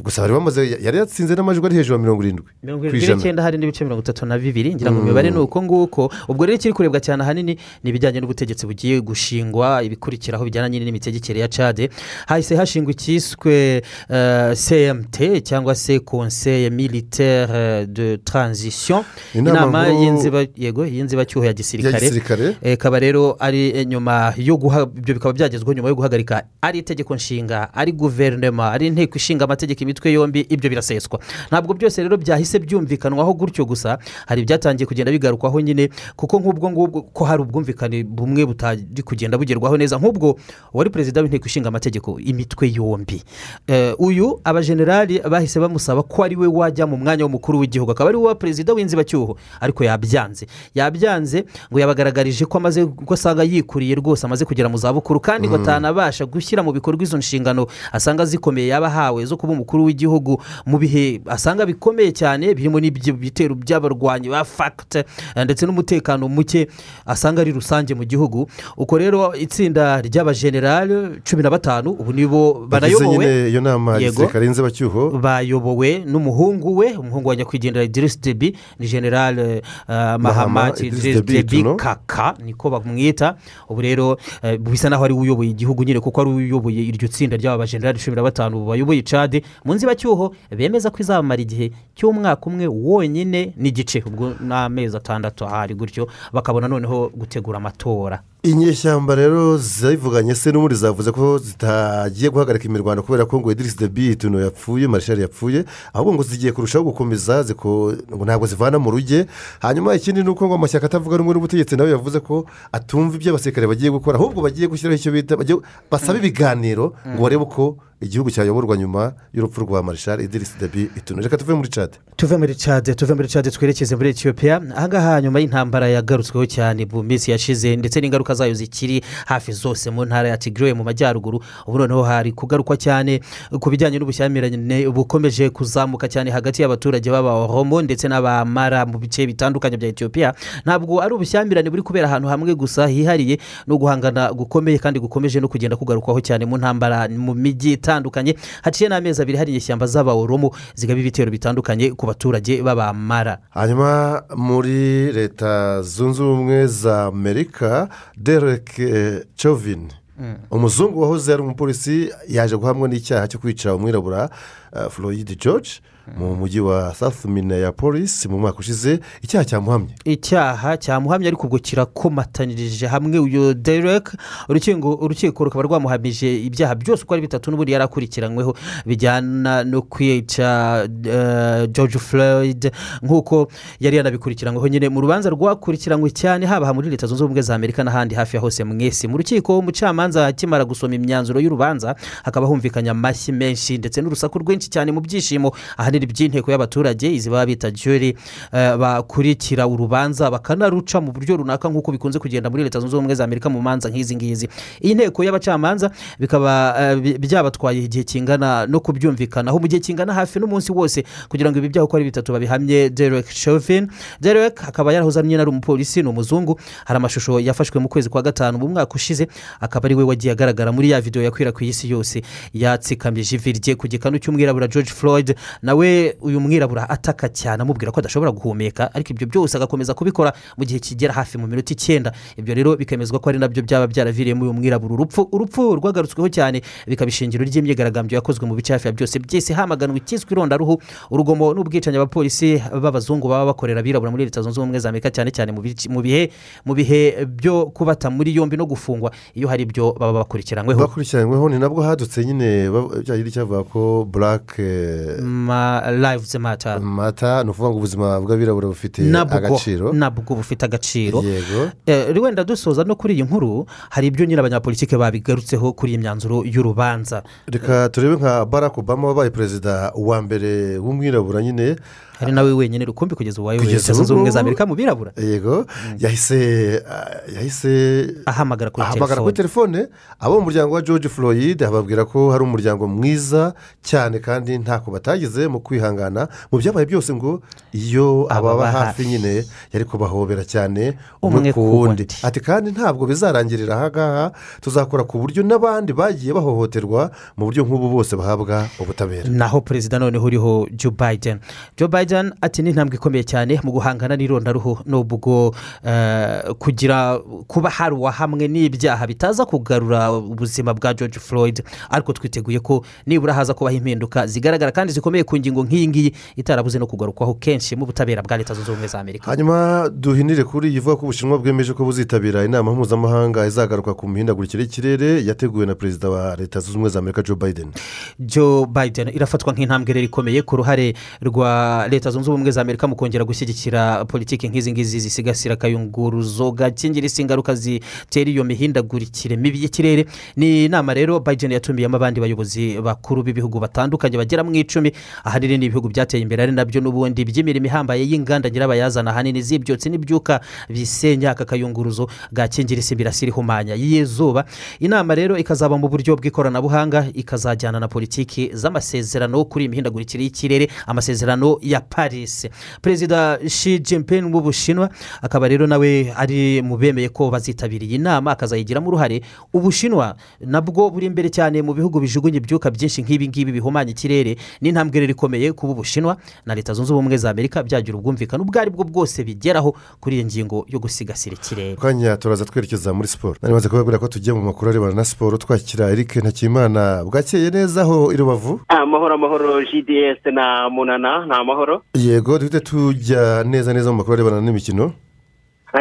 gusa bari bamaze yari yatsinze n'amajwi ari hejuru ya mirongo irindwi ku ijana. n'icyenda hari n'ibice mirongo itatu na bibiri. Ngira ngo Mm. imibare ni uko nguko. Ubwo rero ikiri kurebwa cyane ahanini ni ibijyanye n'ubutegetsi bugiye gushingwa ibikurikiraho bijyana nyine n'imitegekere ya cade hahise hashingwa icyiswe eh, cmt cyangwa se conseil militaire de transition. Inama y'inzibacyuho ya gisirikare. Eh, ikaba rero ari eh, nyuma yo guha ibyo bikaba byagezweho nyuma yo guhagarika ari itegeko nshinga ari guverinoma ari inteko ishinga amategeko imitwe yombi ibyo biraseswa. Ntabwo byose rero byahise byumvikanwaho gutyo gusa hari ibyatangiye kugenda bigarukwaho nyine kuko nk'ubwo ngubwo ko hari ubwumvikane bumwe butari kugenda bugerwaho neza nk'ubwo wari perezida w'inteko ishinga amategeko imitwe yombi. Eh, uyu abajenerali bahise bamusaba ko ari we wajya mu mwanya w'umukuru w'igihugu. Akaba ari we perezida w'inzibacyuho ariko yabyanze. Yabyanze ngo yabagaragarije ko amaze ko asanga yikuriye rwose amaze kugera mu zabukuru kandi ngo Mm. atanabasha gushyira mu bikorwa izo nshingano asanga zikomeye yaba ahawe zo kuba umukuru w'igihugu. Mu bihe asanga bikomeye cyane birimo n'ibyo bitero by'abarwanyi ba fagite ndetse n'umutekano muke asanga ari rusange mu gihugu. Uko rero itsinda ry'abajenerali cumi na batanu ubu nibo banayobowe. Iyo nama gisirikare y'inzibacyuho bayobowe n'umuhungu we umuhungu wa nyakwigendera idirisi debi ni generale uh, mahamati idirisi debi kaka niko bamwita. Ubu rero eh, bisa naho ari we uyoboye igihugu nyine kuko ari we uyoboye iryo tsinda ry'aba bajenerali cumi na batanu bayoboye cade mu nzibacyuho bemeza ko izamara igihe cy'umwaka umwe wonyine n'igice ubwo ni amezi atandatu ahari gutyo bakabona noneho gutegura amatora. Inyeshyamba rero zivuganye se n'ubundi zavuze ko zitagiye guhagarika imirwano kubera ko ngo idirisi de bituno yapfuye marishari yapfuye ahubwo ngo zigiye kurushaho gukomeza ntabwo zivana mu ruge hanyuma ikindi ni uko ngo amashyaka atavuga rumwe n'ubutegetsi nawe yavuze ko atumva ibyo abasirikare bagiye gukora ahubwo bagiye gushyiraho icyo bita basaba ibiganiro ngo barebe uko igihugu cyayoborwa nyuma y'urupfu rwa marishari idirisi de bituno reka tuve muri cade tuve muri cade tuve muri cade twerekeze muri etiyopiya ahangaha nyuma y'intambara yagarutsweho cyane mu minsi yashize ndetse n'ingaruka zayo zikiri hafi zose mu ntara ya tigre mu majyaruguru ubu noneho hari kugarukwa cyane ku bijyanye n'ubushyamirane bukomeje kuzamuka cyane hagati y'abaturage b'abahoromo ndetse n'abamara mu bice bitandukanye bya etiyopiya ntabwo ari ubushyamirane buri kubera ahantu hamwe gusa hihariye no guhangana gukomeye kandi gukomeje no kugenda kugarukwaho cyane mu ntambara mu mijyi itandukanye haciye n'amezi abiri hari inyeshyamba z'abahoromo zigaba ibitero bitandukanye ku baturage b'abamara. Hanyuma muri leta zunze ubumwe za amerika derek eh, chauvin. Mm. umuzungu wahoze ari umupolisi yaje guhamwa n'icyaha cyo kwica umwirabura eh, floyd george. Mu mujyi wa south minneapolis mu mwaka ushize icyaha cyamuhamye. Icyaha cyamuhamye ariko ubwo kirakomatanirije hamwe uyu derek urukiko rukaba rwamuhamije ibyaha byose uko ari bitatu n'ubundi yari akurikiranyweho. Bijyana no kwica eh, george floyd nk'uko yari yanabikurikiranyweho. Nyine mu rubanza rwakurikiranywe cyane haba aha muri leta zunze ubumwe za amerika n'ahandi hafi ya hose mwese. Mu rukiko umucamanza akimara gusoma imyanzuro y'urubanza hakaba humvikanye amashyi menshi ndetse n'urusaku rwinshi cyane mu byishimo. Ahanini ahanini by'inteko y'abaturage izi baba bita juri eh, bakurikira urubanza bakanaruca mu buryo runaka nk'uko bikunze kugenda muri leta zunze ubumwe za amerika mu manza nk'izi ngizi. Iyi nteko y'abacamanza bikaba eh, byabatwaye igihe kingana no kubyumvikanaho. Mu gihe kingana hafi n'umunsi wose kugira ngo ibi byaha uko ari bitatu babihamye derek chauvin. Derek akaba yarahoze ari nyine ari umupolisi ni umuzungu. Hari amashusho yafashwe mu kwezi kwa gatanu mu mwaka ushize akaba ari we wagiye agaragara muri ya videwo yakwirakwiye isi yose. Yatsikamije ivi rye ku gikanu cy'umwirabura george floyd nawe uyu mwirabura ataka cyane amubwira ko adashobora guhumeka ariko ibyo byose agakomeza kubikora mu gihe kigera hafi mu minota icyenda. Ibyo rero bikemezwa ko ari na byo byaba byaraviriyemo uyu mwirabura. Urupfu urupfu rwagarutsweho cyane bikaba ishingiro ry'imyigaragambyo yakozwe mu bice hafi ya byose byese hamaganwa ikiswe irondaruhu urugomo n'ubwicanyi abapolisi b'abazungu baba bakorera abirabura muri leta zunze ubumwe za amerika cyane cyane mu bihe mu bihe byo kubata muri yombi no gufungwa. Iyo hari ibyo baba bakurikiranyweho. Bakurikiranyweho ni nabwo hadutse nyine bya giti cyavuga ko burake ma lives matter. Mata ni ukuvuga ngo ubuzima bw'abirabura bufite agaciro. nabwo bufite agaciro. Yego. Eh, wenda dusoza no kuri iyi nkuru hari ibyo nyine abanyapolitike babigarutseho kuri iyi myanzuro y'urubanza. Reka turebe nka barack obama wabaye perezida wa mbere w'umwirabura nyine hari nawe wenyine rukumbi kugeza ubu wayoboye leta zunze ubu ubumwe za amerika mu birabura? Yego yahise ah, yahise ahamagara kuri telefone. abo mu muryango wa george floyd ababwira ko hari umuryango mwiza cyane kandi ntako batagize mu kwihangana mu byabaye byose ngo iyo ababa hafi nyine yari kubahobera cyane Umwe ku wundi. ati kandi ntabwo bizarangirira aha ngaha tuzakora ku buryo n'abandi bagiye bahohoterwa mu buryo nk'ubu bose bahabwa ubutabera. Naho perezida noneho uriho joe biden. Joe biden ati ni intambwe ikomeye cyane mu guhangana n'irondaruhu n'ubwo eh, kugira kuba hari uwahamwe n'ibyaha bitaza kugarura ubuzima bwa george floyd. Ariko twiteguye ko nibura haza kubaho impinduka zigaragara kandi zikomeye ku ngingo nk'iyi ngiyi itarabuze no kugarukwaho kenshi mu butabera bwa leta zunze ubumwe za amerika. Hanyuma duhinire kuri iyi ivuga ko ubushinwa bwemeje ko buzitabira inama mpuzamahanga izagaruka ku mihindagurikire y'ikirere yateguwe na perezida wa leta zunze ubumwe za amerika joe biden. Joe biden irafatwa nk'intambwe rero ikomeye ku ruhare rwa leta zunze ubumwe za amerika mu kongera gushyigikira politiki nk'izi ngizi zisigasira akayunguruzo gakingiriza ingaruka zitera iyo mihindagurikire mibi y'ikirere. Ni inama rero biden yatumiyemo abandi bayobozi bakuru b'ibihugu batandukanye bagera mu icumi. Ahanini ni ibihugu byateye imbere ari na byo n'ubundi. By'imirimo ihambaye y'inganda nyirabayazana ahanini z'ibyotsi n'ibyuka bisenya aka kayunguruzo gakingiriza imirasire ihumanya y'izuba inama rero ikazaba mu buryo bw'ikoranabuhanga ikazajyana na politiki z'amasezerano kuri iyi mihindagurikire y'ikirere amasezerano ya paris. Perezida Xi Jinping w'ubushinwa akaba rero nawe ari mu bemeye ko bazitabira iyi nama akazayigiramo uruhare. Ubushinwa nabwo buri imbere cyane mu bihugu bijugunya ibyuka byinshi nk'ibi ngibi bihumanya ikirere. N'intambwe rero ikomeye kuba ubushinwa na leta zunze ubumwe za amerika byagira ubwumvikane. Ubwo ari bwo bwose bigeraho kuri iyi ngingo yo gusigasira ikirere. Kanya turaza twerekeza muri siporo nari maze kubabwira ko tugiye mu makuru arebana na siporo twakira eric ntakimana. Bwakeye neza aho i rubavu? Amahoro amahoro gds na munana. Ni amahoro yego duhite tujya neza neza mu makuru arebana n'imikino.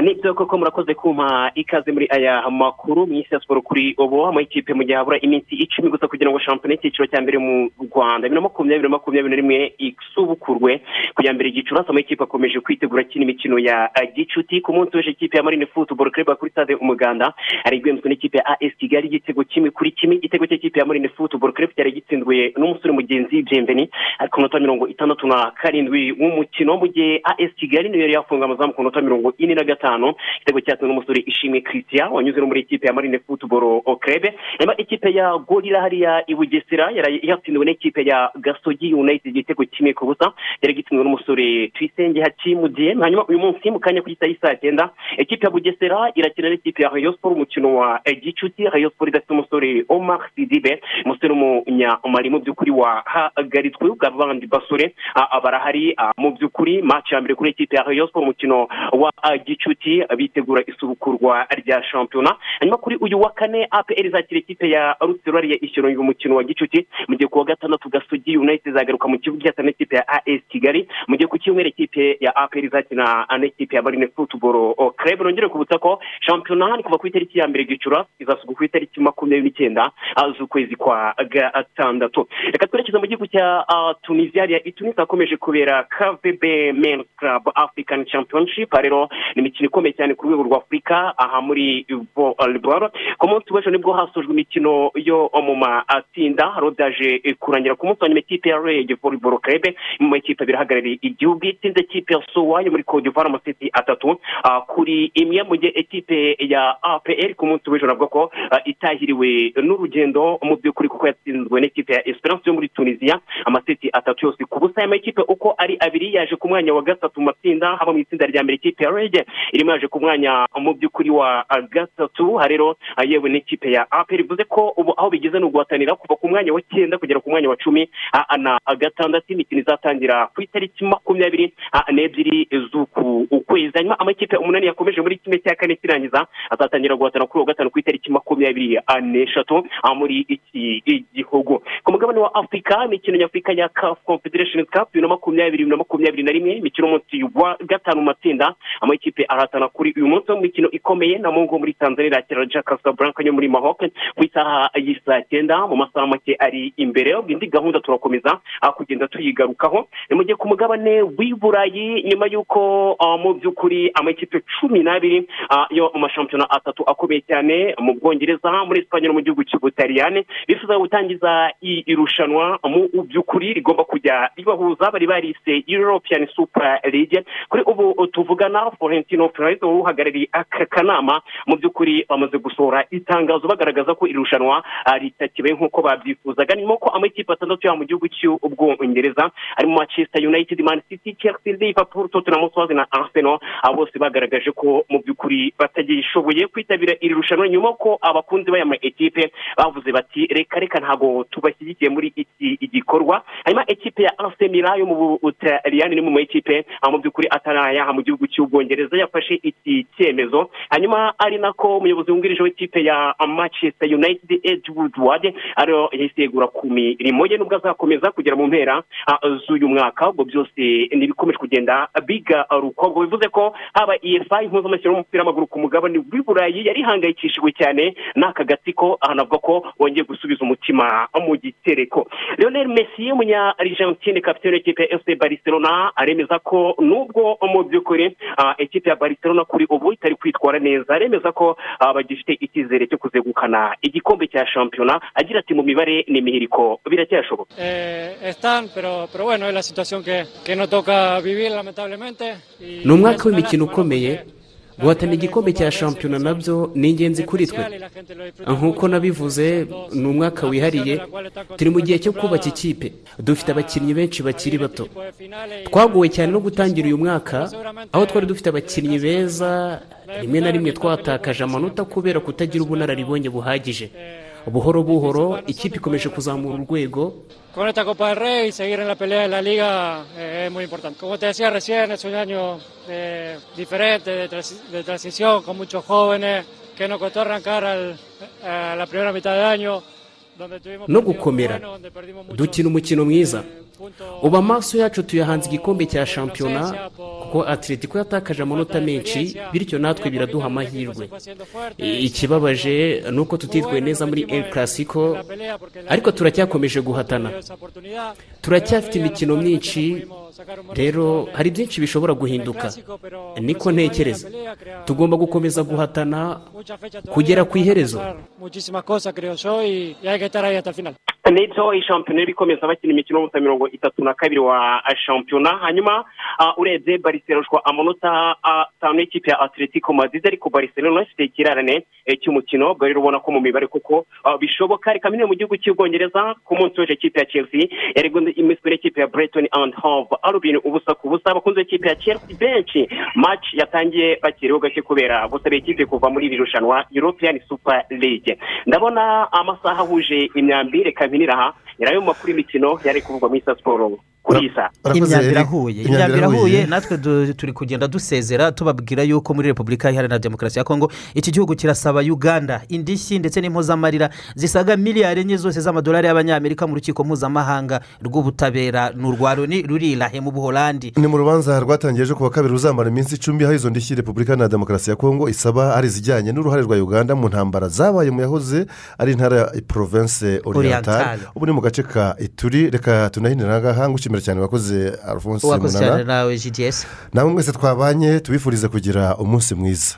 Ni byo koko murakoze kumpa ikaze muri aya makuru mu isi ya siporo kuri ubu amakipe mu gihe habura iminsi icumi gusa kugira ngo shampiyona y'icyiciro cya mbere mu rwanda. Bibiri na makumyabiri na makumyabiri na rimwe isubukurwe kujya mbere gicurasi amakipe akomeje kwitegura kino imikino ya ah, gicuti. Ku munsi w'ejo ikipe ya marine futuboro club kuri stade umuganda ari igwemzwe n'ikipe ya as kigali igitego kimwe kuri kimwe. Igitego cy'ikipe ya marine futuboro club cyari gitsinzwe n'umusore mugenzi byemveni ariko ku minota mirongo itandatu na karindwi w'umukino. Mu gihe as kigali niyo yari yafunga amazamu ku minota mirongo ine na gatanu igitego cyatsinzwe n'umusore ishimwe christian wanyuze no muri ikipe ya marine futuboro club nyuma ikipe ya gorira hariya i bugesera yari yatsinzwe n'ikipe ya gasogi united igitego kimwe ku busa yari gitsinzwe n'umusore tuyisenge hakimudiye hanyuma uyu munsi mu kanya ku isaha y'i saa cyenda ikipe ya bugesera irakina n'ikipe ya rayo siporo umukino wa gicuti rayo siporo idafite umusore omar sidibe. Umusore w'umunyamari mu by'ukuri wahagaritswe ubw'abandi basore ah, barahari ah, mu by'ukuri match ya mbere kuri ikipe ya rayo siporo umukino wa gicuti ah, bitegura isubukurwa rya shampiyona hanyuma kuri uyu wa kane apr izakira ikipe ya rutsiro ariya ishyura umukino wa gicuti. Mu gihe ku wa gatandatu gasogi united izagaruka mu kibuga cyasa n'ikipe ya as kigali. Mu gihe ku cyumweru ikipe ya apr izakina n'ikipe ya marine futuboro club. Nongere kubutsa ko shampiyona ni kuva ku itariki ya mbere gicura izasubwa ku itariki makumyabiri n'icyenda z'ukwezi kwa gatandatu. Reka twerekeze mu gihugu cya ah, tunisia. Hariya i tunisia hakomeje kubera kvb men club african championship. Rero ni imikino imikino ikomeye cyane ku rwego rwa afurika aha muri volleyball ku munsi w'ejo ni bwo hasojwe imikino yo mu matsinda. Byaje kurangira ku munsi wa nyuma ikipe ya rege volleyball club mu makipe abiri ahagarariye igihugu. Itsinze ikipe ya sowa yo muri d'ivoire amaseti atatu. Ah, kuri imwe mu gihe ekipe ya apr ku munsi w'ejo navuga ko ah, itahiriwe n'urugendo. Mu by'ukuri kuko yatsinzwe n'ikipe ya esperance yo muri tunisia amaseti atatu yose. Ku busa aya makipe uko ari abiri yaje ku mwanya wa gatatu mu matsinda. Haba mu itsinda rya mbere ikipe ya rege irimo yaje ku mwanya mu by'ukuri wa gatatu aha rero ah, yewe n'ikipe ya apr bivuze ko ubu aho bigeze ni uguhatanira kuva ku mwanya wa cyenda kugera ku mwanya wa cumi ah, na gatandatu imikino izatangira ku itariki makumyabiri ah, n'ebyiri z'uku ukwezi. Hanyuma amakipe umunani yakomeje muri kimwe cya kane kirangiza azatangira guhatana kuri uwa gatanu ku itariki makumyabiri n'eshatu muri iki gihugu. Ku mugabane wa afurika imikino nyafurika ya caf confederation cup bibiri na makumyabiri bibiri na makumyabiri na rimwe imikino umunsi wa gatanu mu matsinda amakipe aratana kuri uyu munsi wo mu mikino ikomeye na mungo muri tanzania irakira ja casablanca yo muri maroc ku isaha y'isaa cyenda mu masaha make ari imbere. Indi gahunda turakomeza kugenda tuyigarukaho. Ni mu gihe ku mugabane w'i burayi nyuma y'uko ah, mu by'ukuri amakipe cumi n'abiri ah, yo mu mashampiyona atatu akomeye cyane mu bwongereza muri esipanye no mu gihugu cy'ubutaliyani bifuza gutangiza irushanwa mu by'ukuri rigomba kujya ribahuza bari barise european super league. Kuri ubu tuvugana florentino perez wari uhagarariye aka kanama. Mu by'ukuri bamaze gusohora itangazo bagaragaza ko irushanwa ah, ritakibaye nk'uko babyifuzaga. Nyuma ko amakipe atandatu yaba mu gihugu cy'ubwongereza arimo manchester united man city chelsea liverpool tottenham hotspur na arsenal abo bose bagaragaje ko mu by'ukuri batagishoboye kwitabira iri rushanwa. Nyuma ko abakunzi b'aya ma ekipe bavuze bati reka reka ntabwo tubashyigikiye muri iki gikorwa. Hanyuma ekipe ya Milan yo mu butaliyani ni mu ma ekipe ah, mu by'ukuri atarayaha mu gihugu cy'ubwongereza yafashe iki cyemezo. Hanyuma ari nako umuyobozi wungirije w'ikipe ya manchester united ed woodward ariyo yahise yegura ku mirimo ye nubwo azakomeza kugera mu mpera ah, z'uyu mwaka. Ubwo byose ni ibikomeje kugenda bigaruka ubwo bivuze ko haba efa impuzamashyira y'umupira w'amaguru ku mugabane w'i burayi yari ihangayikishijwe cyane n'aka gatsiko. Ahanavuga ko wongeye gusubiza umutima mu gitereko. Leonel messi umunya argentine kapitene w'ikipe ya fc barcelona aremeza ko nubwo mu by'ukuri ah, ekipe ya barcelona kuri ubu itari kwitwara neza. Aremeza ko ah, bagifite icyizere cyo kuzegukana igikombe cya shampiyona agira ati mu mibare n'imihiriko biracyashoboka. Eh, ni umwaka w'imikino ukomeye guhatana igikombe cya shampiyona na byo ni ingenzi kuri twe. Nk'uko nabivuze ni umwaka wihariye turi mu gihe cyo kubaka ikipe. Dufite abakinnyi benshi bakiri bato. Twaguwe cyane no gutangira uyu mwaka aho twari dufite abakinnyi beza rimwe na rimwe twatakaje amanota kubera kutagira ubunararibonye buhagije. Buhoro buhoro ikipe ikomeje kuzamura urwego Con esta Copa del Rey y seguir en la pelea de la liga eh, es muy importante. Como te decía recién, es un año eh, diferente, de transición, con muchos jóvenes, que nos costó arrancar al- a la primera mitad de año. No gukomera. dukina umukino mwiza. Ubu amaso yacu tuyahanze igikombe cya shampiyona kuko atletico yatakaje amanota menshi bityo natwe biraduha amahirwe. ikibabaje ni uko tutitwaye neza muri el clasico ariko turacyakomeje guhatana. turacyafite imikino myinshi rero hari byinshi bishobora guhinduka. Niko ntekereza. Tugomba gukomeza guhatana kugera ku iherezo. Neto ishampiyona iri ikomeza bakina imikino y'ubusa mirongo itatu na kabiri wa shampiyona. Hanyuma urebye bariseroshwa amanota atanu y'ikipe ya atletico madrid ariko bariserona ifite ikirarane eh, cy'umukino. Rero ubona ko mu mibare kuko bishoboka. Reka mine mu gihugu cy'ubwongereza ku munsi w'ejo ikipe ya chelsea yari imiswe n'ikipe ya brighton and hove. Albion ubusa ku busa abakunzi b'ikipe ya chelsea benshi. Match yatangiye bakiriho gake kubera gusaba ikipe kuva muri iri rushanwa european super league. Ndabona amasaha ahuje imyambi reka mpinira aha ni na yo mu makuru y'imikino yari kuvugwa muri sa siporo kuri iyi saa imyambaro irahuye. Imyambaro irahuye. natwe du- turi kugenda dusezera tubabwira yuko muri repubulika iharanira demokarasi ya kongo iki gihugu kirasaba uganda indishyi ndetse n'impozamarira zisaga miliyari enye zose z'amadolari y'abanyamerika mu rukiko mpuzamahanga rw'ubutabera. Ni urwa loni ruri irahe mu buholandi. Ni mu rubanza rwatangiye ejo ku wa kabiri ruzamara iminsi icumi aho izo ndishyi repubulika iharanira demokarasi ya kongo isaba ari izijyanye n'uruhare rwa uganda mu ntambara zabaye mu yahoze ari intara ya province oriental Oriental. ubu ni mu gace ka ituri. Reka tunahinire aha ngaha tugushimira cyane wakoze alphonse wakoze cyane munana nawe gds nawe mwese twabanye tubifurize kugira umunsi mwiza.